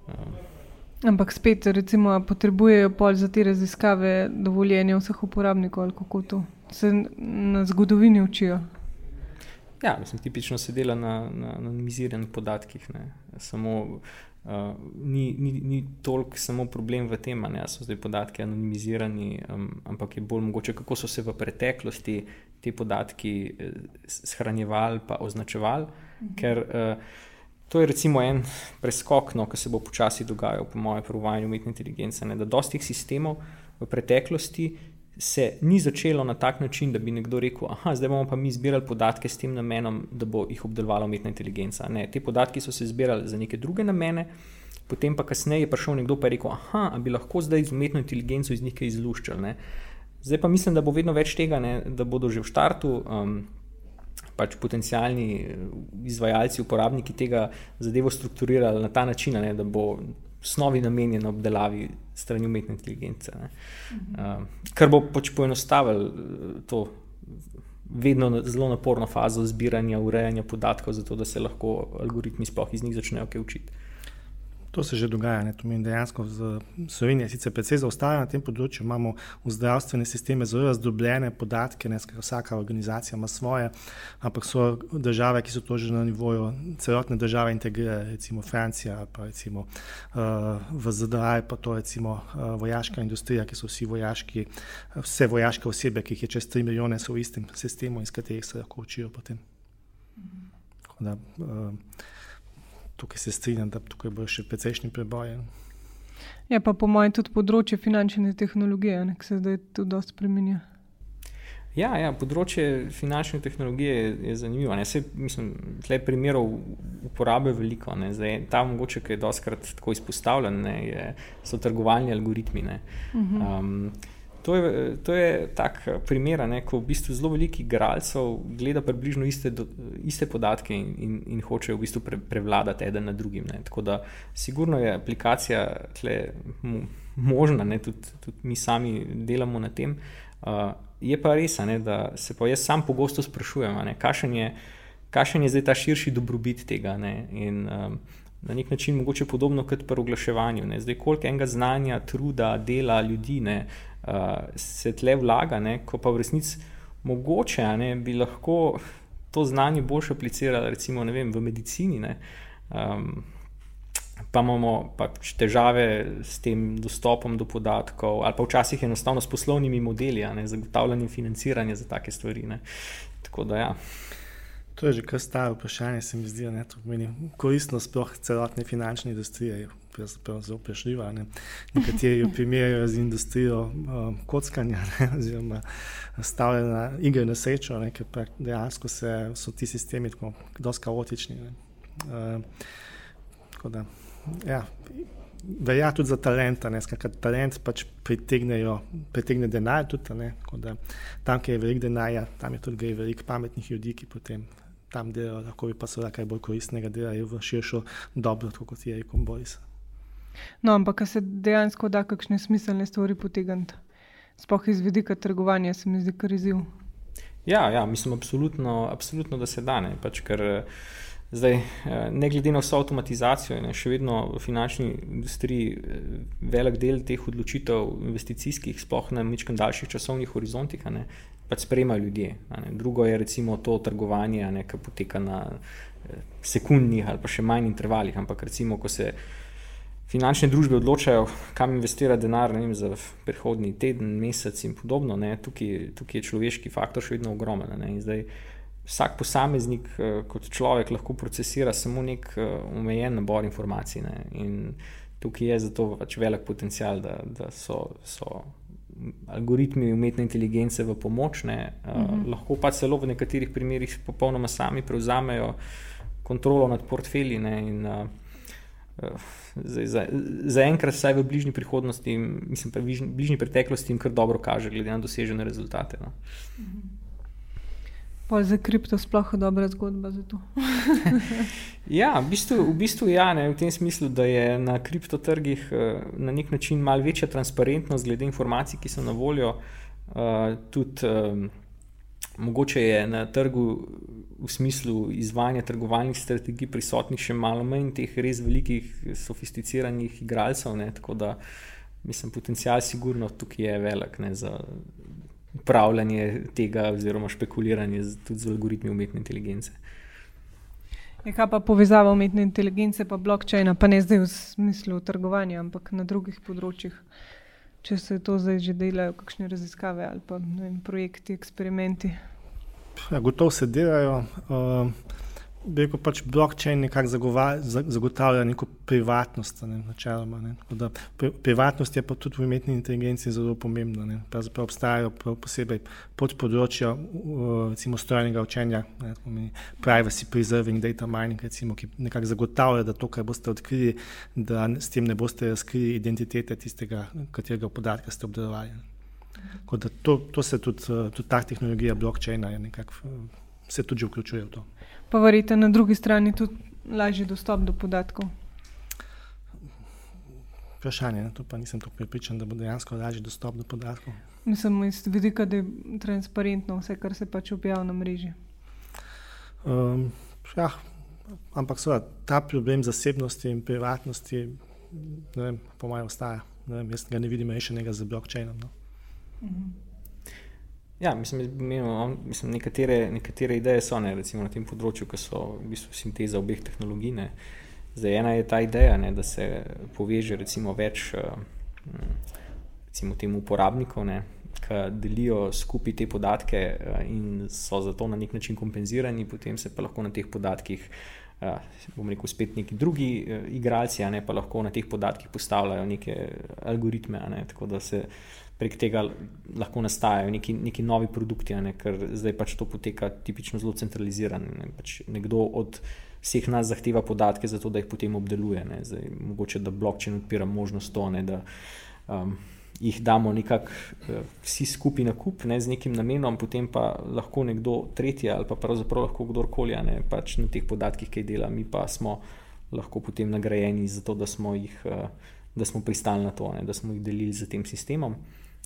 [SPEAKER 3] Uh,
[SPEAKER 1] Ampak spet, recimo, potrebujejo pol za te raziskave dovoljenja vseh uporabnikov, ali kako to se na zgodovini učijo.
[SPEAKER 3] Ja, mislim, tipično se dela na, na, anonimiziranih podatkih. Samo, uh, ni ni, ni toliko samo problem v tem, da so zdaj podatki anonimizirani, um, ampak je bolj mogoče, kako so se v preteklosti ti podatki eh, shranjevali in označevali. Mhm. Ker uh, to je recimo en preskok, no, ki se bo počasi dogajal, po mojem, pri uvajanju umetne inteligence. Ne, da dosti sistemov v preteklosti se ni začelo na tak način, da bi nekdo rekel, da zdaj bomo pa mi zbirali podatke s tem namenom, da bo jih obdelovala umetna inteligenca. Ne, te podatki so se zbirali za neke druge namene, potem pa kasneje je prišel nekdo in rekel, da bi lahko zdaj z umetno inteligenco iz njih izluščali. Ne. Zdaj pa mislim, da bo vedno več tega, ne, da bodo že v startu. Um, Pač potencijalni izvajalci, uporabniki tega zadevo strukturirali na ta način, ne, da bo osnovi namenjena obdelavi strani umetne inteligence. Uh, kar bo pač poenostavilo eh, to vedno zelo naporno fazo zbiranja, urejanja podatkov, zato da se lahko algoritmi sploh iz njih začnejo kaj učiti.
[SPEAKER 2] To se že dogaja. Ne? To meni dejansko z Slovenijo sicer precej zaostaja na tem področju. Imamo v zdravstvene sisteme zelo razdrobljene podatke, ne? vsaka organizacija ima svoje, ampak so države, ki so to že na nivoju celotne države integrirane, recimo Francija, pa recimo uh, v ZDA, pa to recimo uh, vojaška industrija, ki so vsi vojaški, vse vojaške osebe, ki jih je čez 3 milijone, so v istem sistemu, iz katerih se lahko učijo potem. Da, uh, tukaj se strinjam, da tukaj bo še precejšnji preboj.
[SPEAKER 1] Ja, pa po mojem tudi področje finančne tehnologije, ki se zdaj tudi dosta spremenja.
[SPEAKER 3] Ja, ja, področje finančne tehnologije je, je zanimivo. Vse, mislim, tle primerov uporabe je veliko. Zdaj, ta mogoče, ki je doskrat tako izpostavljen, ne, je, so trgovalni algoritmi. Uh -huh. um, To je, to je tak primer, ne, ko v bistvu zelo veliko igralcev gleda približno iste, do, iste podatke in, in, in hoče v bistvu pre, prevladati eden nad drugim. Ne. Tako da, sigurno je aplikacija tle možna, ne, tudi, tudi mi sami delamo na tem. Uh, je pa res, ne, da se pa jaz sam pogosto sprašujem, kakšen je, je zdaj ta širši dobrobit tega. Ne, in, um, Na nek način mogoče podobno kot pri oglaševanju. Ne. Zdaj, koliko enega znanja, truda, dela ljudi ne, uh, se tle vlaga, ne, ko pa v resnici mogoče ne, bi lahko to znanje boljše aplicirali, recimo vem, v medicini. Ne, um, Pa imamo pač težave s tem dostopom do podatkov, ali pa včasih enostavno s poslovnimi modeli, ne, zagotavljanjem financiranja za take stvari. Ne. Tako da, ja.
[SPEAKER 2] To je že kar staro vprašanje, se mi zdi, da je to koristno sploh celotne finančne industrije zelo prešljiva. Ne. Nekateri jo primerjajo z industrijo um, kockanja, ne, oziroma stavljanja igre na srečo, ne, ker dejansko se, so ti sistemi tako dosti kaotični. Uh, da, ja, Verja tudi za talenta, ker talent pač pritegne denar. Tudi, ne, da, tam, kjer je veliko denarja, tam je tudi veliko pametnih ljudi, ki potem tam delajo, lahko bi pa se lahko kaj bolj koristnega delajo v širšo dobro, kot je rekel Boris.
[SPEAKER 1] No, ampak se dejansko da kakšne smiselne stvari potegniti, sploh iz vidika trgovanja, se mi zdi kar izziv.
[SPEAKER 3] Ja, ja, mislim, absolutno, absolutno, da se da. Ne, pač, ker, zdaj, eh, ne glede na vso avtomatizacijo, je še vedno v finančni industriji eh, velik del teh odločitev, investicijskih, sploh na nekaj daljših časovnih horizontih, ne, pač sprejemajo ljudje. Ne. Drugo je recimo to trgovanje, ki poteka na eh, sekundnih ali pa še manj intervalih, ampak recimo, ko se finančne družbe odločajo, kam investirati denar vem, za prihodni teden, mesec in podobno, tukaj, tukaj je človeški faktor še vedno ogromen. Zdaj, vsak posameznik eh, kot človek lahko procesira samo nek eh, omejen nabor informacij. Ne? In tukaj je zato pač velik potencial, da, da so. so Algoritmi umetne inteligence v pomoč, ne, uh, uh -huh. lahko pa celo v nekaterih primerjih popolnoma sami prevzamejo kontrolo nad portfelji. Ne, in, uh, Zdaj, za, za enkrat, vsaj v bližnji prihodnosti, mislim, pa v bližnji preteklosti, jim kar dobro kaže, glede na dosežene rezultate. No.
[SPEAKER 1] Pa za kripto sploh je dobra zgodba za to.
[SPEAKER 3] ja, v bistvu, v bistvu ja, ne, v tem smislu, da je na kriptotrgih uh, na nek način malo večja transparentnost glede informacij, ki so na voljo. Uh, tudi, um, mogoče je na trgu v smislu izvajanja trgovalnih strategij prisotnih še malo manj teh res velikih, sofisticiranih igralcev. Ne, tako da mislim, potencial sigurno tukaj je velik ne, za upravljanje tega, oziroma špekuliranje z, tudi z algoritmi umetne inteligence.
[SPEAKER 1] Je ja, kaj pa povezava umetne inteligence in blokčina, pa ne zdaj v smislu trgovanja, ampak na drugih področjih, če se to zdaj že delajo, kakšne raziskave ali pa vem, projekti, eksperimenti.
[SPEAKER 2] Ja, gotovo se delajo. Uh, rekel, pač blockchain nekako zagotavlja neko privatnost, ne, načeloma. Ne. Da, pri, privatnost je pa tudi v umetni inteligenci zelo pomembna. Ne. Pravzaprav obstajajo prav posebej podpodročja, recimo strojnega učenja, ne, privacy preserving data mining, recimo, ki nekako zagotavlja, da to, kar boste odkrili, da s tem ne boste razkrili identitete tistega, katerega podatka ste obdelovali. To, to se tudi, tudi ta tehnologija blockchaina nekako, se tudi vključuje v to
[SPEAKER 1] pa verjete na drugi strani tudi lažji dostop do podatkov.
[SPEAKER 2] Vprašanje, to pa nisem tako pripričan, da bo dejansko lažji dostop do podatkov.
[SPEAKER 1] Mislim, iz vidika, da je transparentno vse, kar se pač objavlja na mreži.
[SPEAKER 2] Um, ja, ampak seveda ta problem zasebnosti in privatnosti, vem, po mojem, ostaja. Vem, jaz ga ne vidim rešenega z blockchainom. No. Uh mhm.
[SPEAKER 3] Ja, mislim, menimo, mislim, nekatere, nekatere ideje so ne, na tem področju, ki so v bistvu sinteza obeh tehnologij. Ne. Zdaj, ena je ta ideja, ne, da se poveže recimo, več eh, recimo, tem uporabnikov, ne, ki delijo skupaj te podatke eh, in so zato na nek način kompenzirani, potem se pa lahko na teh podatkih. Uh, bom rekel, spet neki drugi uh, igralci, ne, pa lahko na teh podatkih postavljajo neke algoritme. Ne, tako da se uh, prek tega lahko nastajajo neki, neki novi produkti, ne, ker zdaj pač to poteka tipično zelo centralizirano. Ne, pač nekdo od vseh nas zahteva podatke, zato da jih potem obdeluje. Ne, zdaj, mogoče da blockchain odpira možnost to, ne, da um, jih damo nekako uh, vsi skupaj na kup ne, z nekim namenom, potem pa lahko nekdo tretji ali pa pravzaprav lahko kdorkoli ne, pač na teh podatkih kaj dela, mi pa smo lahko potem nagrajeni za to, da smo jih. Uh, Da smo pristali na to, ne, da smo jih delili z tem sistemom.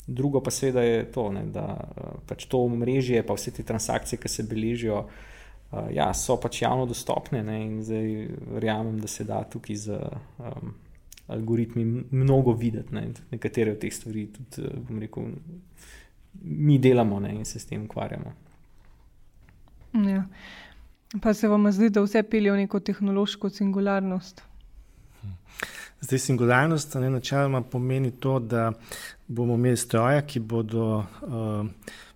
[SPEAKER 3] Drugo pa seveda je to, ne, da eh, pač to mrežje, pa vse te transakcije, ki se beležijo, uh, ja, so pač javno dostopne ne, in zdaj verjamem, da se da tukaj z um, algoritmi mnogo videti. Ne, nekatere od teh stvari tudi, eh, bom rekel, mi delamo ne, in se s tem ukvarjamo.
[SPEAKER 1] Ja. Pa se vam zdi, da vse pelje v neko tehnološko singularnost?
[SPEAKER 2] Zdaj, singularnost ne, načeloma pomeni to, da bomo imeli stroje, ki bodo uh,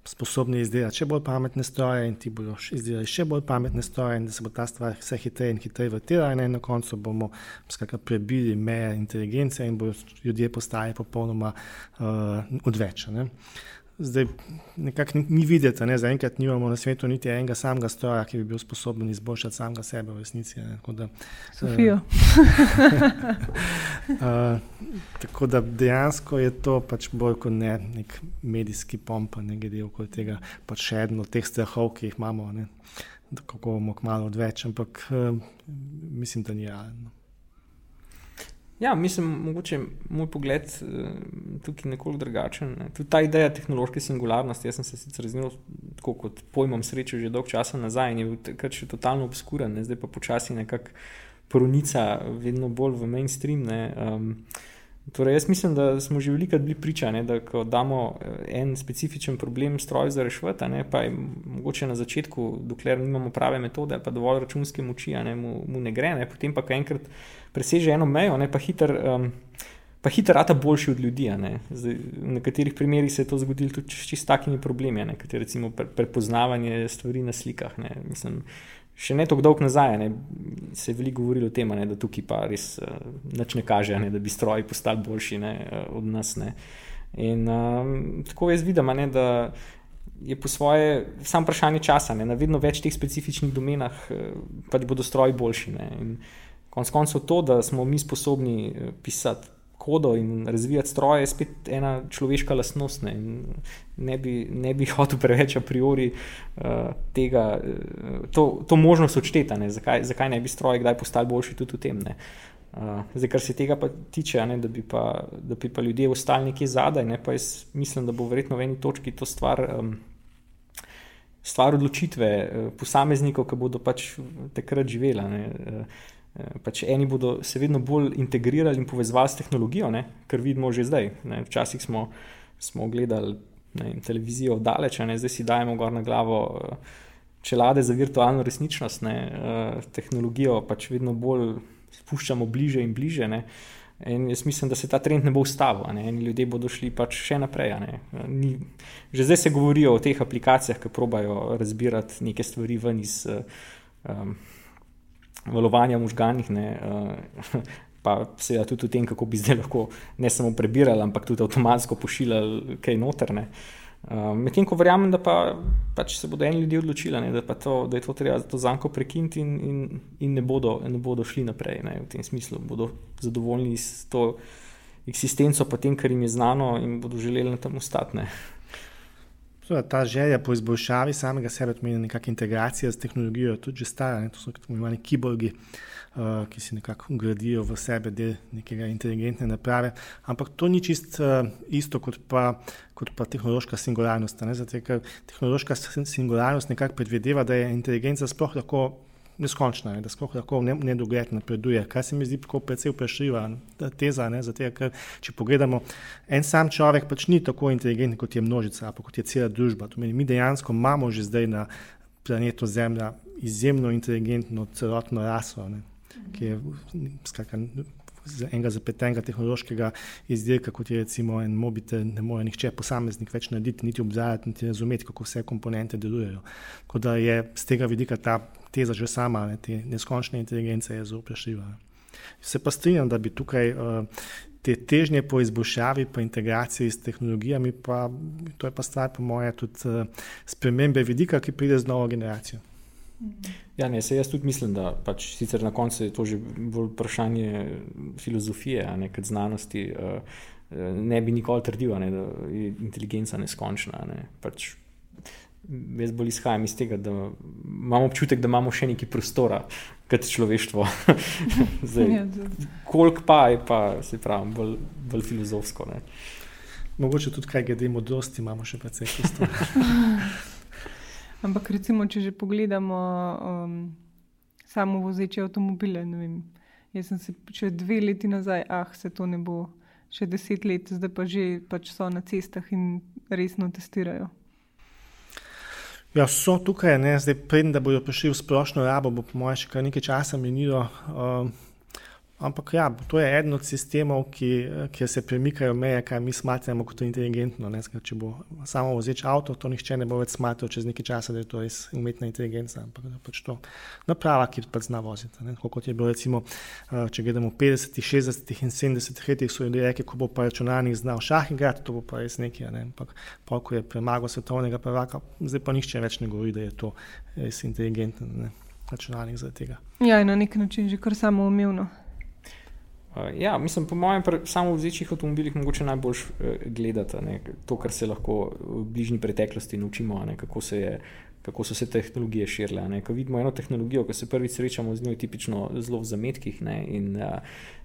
[SPEAKER 2] sposobni izdelati še bolj pametne stroje, in ti bodo izdelali še bolj pametne stroje, in da se bo ta stvar vse hitreje in hitreje vrtela, in na koncu bomo skakali, prebili meje inteligence in bodo ljudje postali popolnoma uh, odvečni. Zdaj, nekako ni videti, da zaenkrat nimamo na svetu niti enega samega stroja, ki bi bil sposoben izboljšati samega sebe v resnici. Da,
[SPEAKER 1] Sofijo.
[SPEAKER 2] uh, tako da dejansko je to pač bolj kot ne nek medijski pomp, ne glede okoli tega, pač še eno od teh strahov, ki jih imamo, ne, kako bomo kmalo odveč, ampak uh, mislim, da ni realno.
[SPEAKER 3] Ja, mislim, mogoče moj pogled uh, tukaj nekoliko drugačen. Ne. Tudi ta ideja tehnološke singularnosti, jaz sem se sicer z njo tako kot pojmom srečal že dolgo časa nazaj in je bil takrat še totalno obskuren, ne. zdaj pa počasi nekako pronica vedno bolj v mainstream. Um, Torej, jaz mislim, da smo že veliko bili priča, ne, da ko damo eh, en specifičen problem stroju za rešvati, pa je mogoče na začetku, dokler nimamo prave metode pa dovolj računske moči, ne, mu, mu ne gre, ne, potem pa enkrat preseže eno mejo, ne, pa hiter. Um, Pa hitro rata boljši od ljudi. Zdaj, v nekaterih primerih se je to zgodilo tudi s takimi problemi, kot je recimo pre, prepoznavanje stvari na slikah. Mislim, še ne tako dolgo nazaj ne, se je veliko govorilo o tem, ne, da tukaj pa res uh, nič ne kaže, ne, da bi stroji postali boljši ne, uh, od nas. Ne. In um, tako jaz vidim, ne, da je po svoje samo vprašanje časa, ne, na vedno več teh specifičnih domenah, uh, pa da bodo stroji boljši. Ne. In konec koncev to, da smo mi sposobni pisati kodo in razvijati stroje je spet ena človeška lastnost. Ne, ne, bi, ne bi hotel preveč a priori uh, tega, uh, to, to možnost odšteta, zakaj, zakaj ne bi stroje kdaj postali boljši tudi v tem. Uh, zdaj, kar se tega pa tiče, ne, da, bi pa, da bi pa ljudje ostali nekje zadaj, ne, pa jaz mislim, da bo verjetno v eni točki to stvar. Um, Stvar odločitve posameznikov, ki bodo pač takrat živela. Ne. Eh, pač eni bodo se vedno bolj integrirali in povezovali s tehnologijo, ne, kar vidimo že zdaj. Ne. Včasih smo, smo gledali ne, televizijo daleč, ne, zdaj si dajemo gor na glavo eh, čelade za virtualno resničnost. Ne, eh, tehnologijo pač vedno bolj spuščamo bliže in bliže. Ne. In jaz mislim, da se ta trend ne bo ustavil. Eni ljudje bodo šli pač še naprej. Ni, že zdaj se govori o teh aplikacijah, ki probajo razbirati neke stvari ven iz. Um, valovanja možganih, ne, uh, pa seveda tudi o tem, kako bi zdaj lahko ne samo prebirali, ampak tudi avtomatsko pošiljali kaj notrne. Uh, Medtem ko verjamem, da pa, pač se bodo eni ljudje odločili, ne, da, to, da je to treba to zanko prekiniti in, in, in ne, bodo, ne bodo šli naprej. Ne, v tem smislu bodo zadovoljni s to eksistenco, pa tem, kar jim je znano in bodo želeli na tem ostati.
[SPEAKER 2] Ta želja po izboljšavi samega sebe, pomeni nekakšna integracija z tehnologijo, tudi že stara. Ne? To so tako imenovani kiborgi, uh, ki si nekako ugradijo v sebe del nekega inteligentne naprave. Ampak to ni čist uh, isto kot pa, kot pa tehnološka singularnost. Zato, ker tehnološka singularnost nekako predvideva, da je inteligenca sploh lahko neskončna, ne, da se lahko v nedogled napreduje. Kar se mi zdi precej vprašljiva teza, ne, zato, ker če pogledamo, en sam človek pač ni tako inteligenten kot je množica, pa kot je cela družba. Meni, mi dejansko imamo že zdaj na planetu Zemlja izjemno inteligentno celotno raso, ne, ki je skakaj. Enega zapletenega tehnološkega izdelka, kot je recimo en mobitel, ne more nihče posameznik več narediti, niti obzajati, niti razumeti, kako vse komponente delujejo. Tako da je z tega vidika ta teza že sama, ne, te neskončne inteligence je zelo vprašljiva. Se pa strinjam, da bi tukaj uh, te težnje po izboljšavi, po integraciji s tehnologijami, pa to je pa stvar, po moje, tudi uh, spremembe vidika, ki pride z novo generacijo.
[SPEAKER 3] Ja, ne, jaz tudi mislim, da pač sicer na koncu je to že bolj vprašanje filozofije, a ne kot znanosti. Uh, ne bi nikoli trdil, ne, da je inteligenca neskončna. Ne. Pač jaz bolj izhajam iz tega, da imamo občutek, da imamo še nekaj prostora, kot človeštvo. Ja, koliko pa je, pa se pravi, bolj, bolj filozofsko. Ne.
[SPEAKER 2] Mogoče tudi kaj glede modrosti, imamo še precej prostora.
[SPEAKER 1] Ampak, recimo, če že pogledamo um, samo vozeče avtomobile, vem, jaz sem se še dve leti nazaj, ah, se to ne bo, še deset let, zdaj pa že pač so na cestah in resno testirajo.
[SPEAKER 2] Ja, so tukaj, ne, zdaj, predtem, da bodo prišli v splošno rabo, bo po mojem še kar nekaj časa minilo. Uh, Ampak ja, to je eden od sistemov, ki, kjer se premikajo meje, kaj mi smatramo kot inteligentno. Ne? Če bo samo vozeč avto, to nihče ne bo več smatral čez nekaj časa, da je to res umetna inteligenca, ampak da pač to naprava, ki pač zna voziti. Kot je bilo recimo, eh, če gledamo v 50, 60 in 70 letih, so ljudje rekli, ko bo pa računalnik znal šah igrati, to bo pa res nekaj. Ne? Ampak pa, ko je premagal svetovnega prvaka, zdaj pa nihče več ne govori, da je to res inteligenten računalnik zaradi tega.
[SPEAKER 1] Ja, na nek način že kar samo umevno.
[SPEAKER 3] Uh, ja, mislim, po mojem, samo v večjih avtomobilih mogoče najbolj uh, gledati ne, to, kar se lahko v bližnji preteklosti naučimo, ne, kako, se je, kako so se tehnologije širile. Ko vidimo eno tehnologijo, ko se prvič srečamo z njo, je tipično zelo v zametkih. Ne, in, uh,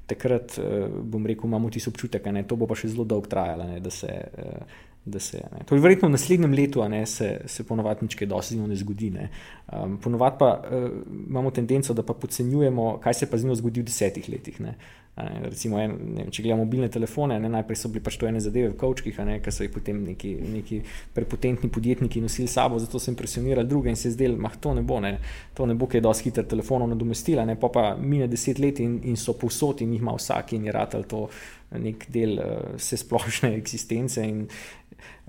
[SPEAKER 3] takrat, uh, bom rekel, imamo tisti občutek, da to bo pa še zelo dolgo trajalo, da se. Uh, Se, to je verjetno v naslednjem letu, ne, se, se ponovadi nič dosti ne zgodi. Ne. Um, ponovadi pa uh, imamo tendenco, da pa podcenjujemo, kaj se pa z njo zgodi v desetih letih. Ne. Recimo, en, vem, če gledamo mobilne telefone, ne, najprej so bili pač to ene zadeve v kavčkih, ki so jih potem neki, neki prepotentni podjetniki nosili s sabo, zato so impresionirali druge in se zdeli, da to ne bo, ne, to ne bo, ki je dosti hiter telefonov nadomestila, ne, pa, pa mine deset let in, in so povsod in jih ima vsak in je ratal to nek del uh, vse splošne eksistence. In,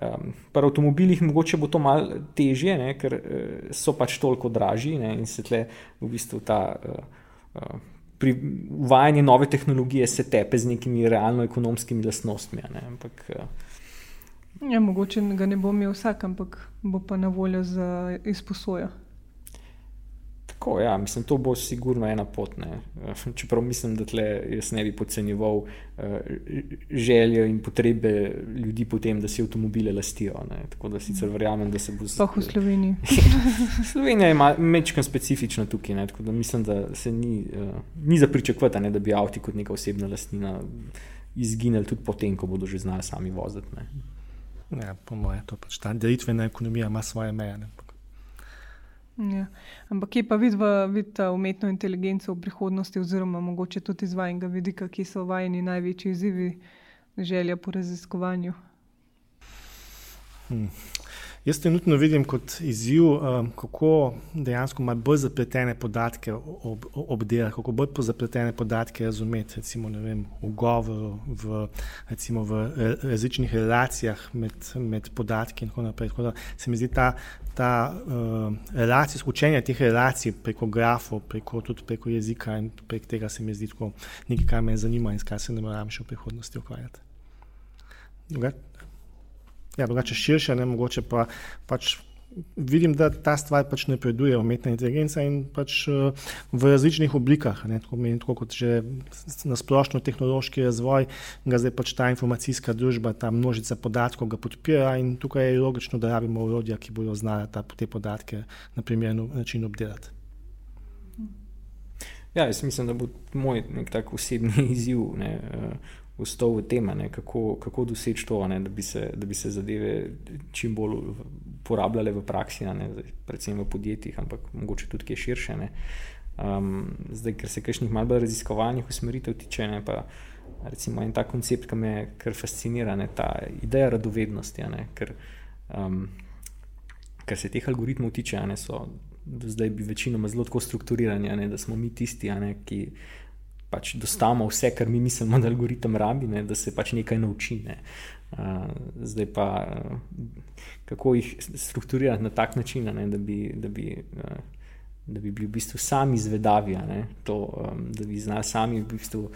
[SPEAKER 3] um, pri avtomobilih mogoče bo to malo težje, ne, ker uh, so pač toliko dražji ne, in se tle v bistvu ta. Uh, pri uvajanju nove tehnologije se tepe z nekimi realno-ekonomskimi lastnostmi. Ne? Ampak,
[SPEAKER 1] eh, ja, mogoče ga ne bo imel vsak, ampak bo pa na voljo za izposojo.
[SPEAKER 3] Tako, ja, mislim, to bo sigurno ena pot. Ne. Čeprav mislim, da tle jaz ne bi podcenjeval uh, želje in potrebe ljudi potem, da si avtomobile lastijo. Ne. Tako da sicer verjamem, da se bo
[SPEAKER 1] zgodilo. Sploh v Sloveniji.
[SPEAKER 3] Slovenija ima mečkam specifično tukaj. Ne. Tako da mislim, da se ni, uh, ni za pričakovati, da bi avti kot neka osebna lastnina izginili tudi potem, ko bodo že znali sami voziti.
[SPEAKER 2] Ja, po mojem, to pač ta delitvena ekonomija ima svoje meje. Ne.
[SPEAKER 1] Ja. Ampak kje pa vidite umetno inteligenco v prihodnosti, oziroma mogoče tudi iz vašega vidika, ki so vajeni največji izzivi, želja po raziskovanju?
[SPEAKER 2] Hmm. Jaz trenutno vidim kot izziv, um, kako dejansko malo bolj zapletene podatke ob, obdelati, kako bolj zapletene podatke razumeti, recimo vem, v govoru, v, recimo v različnih relacijah med, med podatki in tako naprej. Tako se mi zdi ta, ta uh, relacija, učenje teh relacij preko grafov, preko, tudi preko jezika in prek tega se mi zdi tako nekaj, kar me zanima in s kar se ne moram še v prihodnosti ukvarjati. Ja, drugače širše, ne mogoče pa pač. Vidim, da ta stvar pač napreduje, umetna inteligenca in pač uh, v različnih oblikah. Ne, tako, meni, tako kot že na splošno tehnološki razvoj, ga zdaj pač ta informacijska družba, ta množica podatkov ga podpira in tukaj je logično, da rabimo urodja, ki bodo znala ta, te podatke na primeren način obdelati.
[SPEAKER 3] Ja, jaz mislim, da bo moj nek tak osebni izziv. Ne, uh, vstal v tem, ne, kako, kako doseči to, ne, da, bi se, da bi se zadeve čim bolj uporabljale v praksi, ne, predvsem v podjetjih, ampak mogoče tudi kje širše. Ne. Um, zdaj, ker se kakšnih malce bolj raziskovalnih usmeritev tiče, ne, pa recimo en ta koncept, ki me kar fascinira, ne, ta ideja radovednosti, ne, ker, um, ker se teh algoritmov tiče, ne, so zdaj bi večinoma zelo tako strukturirani, ne, da smo mi tisti, ne, ki pač dostavimo vse, kar mi mislimo, da algoritem rabi, ne, da se pač nekaj nauči. Ne. Zdaj pa, kako jih strukturirati na tak način, ne, da, bi, da, bi, da bi bili v bistvu sami izvedavi, ne, to, da bi znali sami v bistvu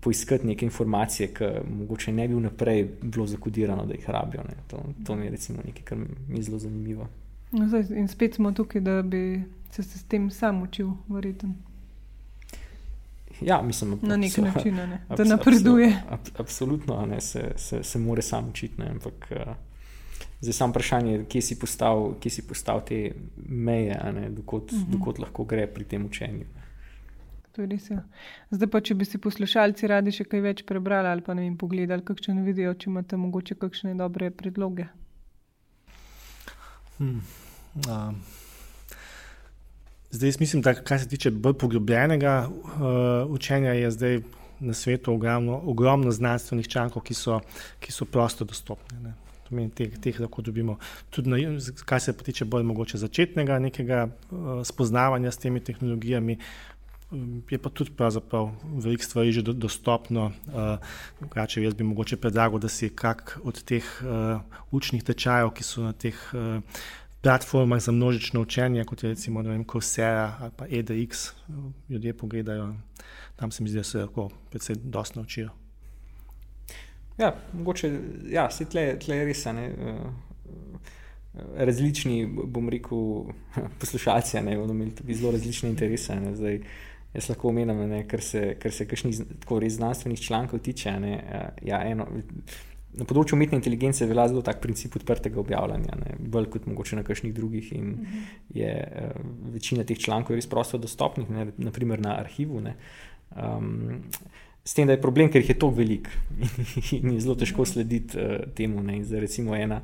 [SPEAKER 3] poiskati neke informacije, ki mogoče ne bi vnaprej bilo zakodirano, da jih rabijo. To, to mi je recimo nekaj, kar mi je zelo zanimivo.
[SPEAKER 1] No, zdaj, in spet smo tukaj, da bi se s tem sam učil, verjetno.
[SPEAKER 3] Ja, mislim,
[SPEAKER 1] na nek način, ne? da napreduje.
[SPEAKER 3] Ab, absolutno, ne, se, se, se mora sam učiti. Ampak uh, zdaj samo vprašanje, kje si postavil, kje si postavil te meje, dokot, uh mhm. -huh. dokot lahko gre pri tem učenju.
[SPEAKER 1] Res, ja. Zdaj pa, če bi si poslušalci radi še kaj več prebrali ali pa ne vem, pogledali, kakšne vidijo, če imate mogoče kakšne dobre predloge.
[SPEAKER 2] Hmm. Um. Zdaj, mislim, da kar se tiče bolj poglobljenega uh, učenja, je zdaj na svetu ogromno, ogromno znanstvenih člankov, ki so, ki so prosto dostopni. Ne. Teh, teh lahko dobimo. Tudi, na, kar se tiče bolj mogoče začetnega nekega uh, spoznavanja s temi tehnologijami, um, je pa tudi veliko stvari že do, dostopno. Uh, jaz bi mogoče predlagal, da si kak od teh uh, učnih tečajev, ki so na teh uh, platformah za množično učenje, kot je recimo Coursera ali pa EDX, ljudje pogledajo. Tam se mi zdi, da se lahko predvsej dosti naučijo.
[SPEAKER 3] Ja, mogoče, ja, se tle, tle res ne. Uh, različni, bom rekel, poslušalci, ne bodo imeli tudi zelo različne interese. Ne, zdaj, jaz lahko omenim, ker se, se kakšnih tako res znanstvenih člankov tiče. Ne, ja, eno, Na področju umetne inteligence velja zelo tak princip odprtega objavljanja, ne? bolj kot mogoče na kakšnih drugih. In mhm. je uh, večina teh člankov res prosto dostopnih, ne? naprimer na arhivu. Um, s tem, da je problem, ker jih je toliko velik in je zelo težko mhm. slediti uh, temu. Zdaj, recimo, ena,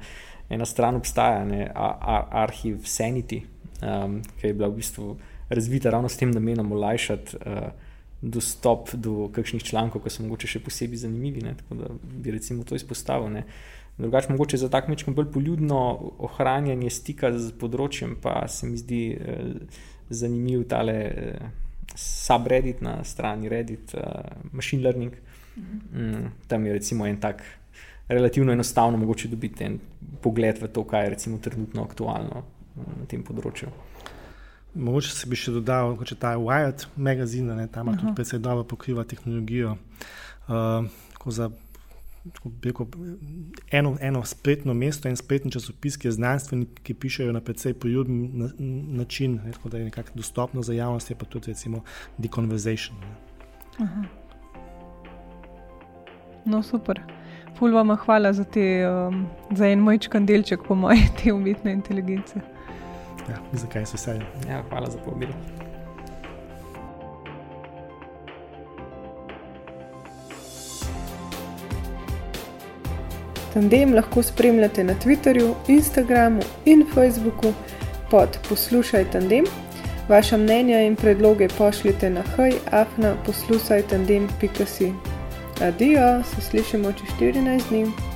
[SPEAKER 3] ena stran obstaja, ne? arhiv Sanity, um, ki je bila v bistvu razvita ravno s tem namenom olajšati. Uh, dostop do kakšnih člankov, ki so morda še posebej zanimivi. Ne, tako da bi recimo to izpostavil. Ne. Drugače, mogoče za tak nekaj bolj poljudno ohranjanje stika z področjem, pa se mi zdi eh, zanimiv tale eh, subreddit na strani Reddit, eh, Machine Learning. Mm, tam je recimo en tak relativno enostavno mogoče dobiti en pogled v to, kaj je recimo trenutno aktualno na tem področju.
[SPEAKER 2] Mogoče se bi še dodal, da je ta Wired magazin, ne, tam tudi precej dobro pokriva tehnologijo. Uh, za rekel, eno, eno spletno mesto, en spletni časopis, ki je znanstvenik, ki pišejo na precej poljuben način, tako da je nekako dostopno za javnost, je pa tudi recimo The Conversation.
[SPEAKER 1] No, super. Ful vam hvala za, te, um, za en moj čkandelček, po moje, te umetne inteligence.
[SPEAKER 2] Ja, zakaj se vse?
[SPEAKER 3] Ja, hvala za povabilo.
[SPEAKER 1] Tandem lahko spremljate na Twitterju, Instagramu in Facebooku pod Poslušaj Tandem. Vaša mnenja in predloge pošljite na hajafna poslušaj tandem.si. Adijo, se slišimo čez 14 dni.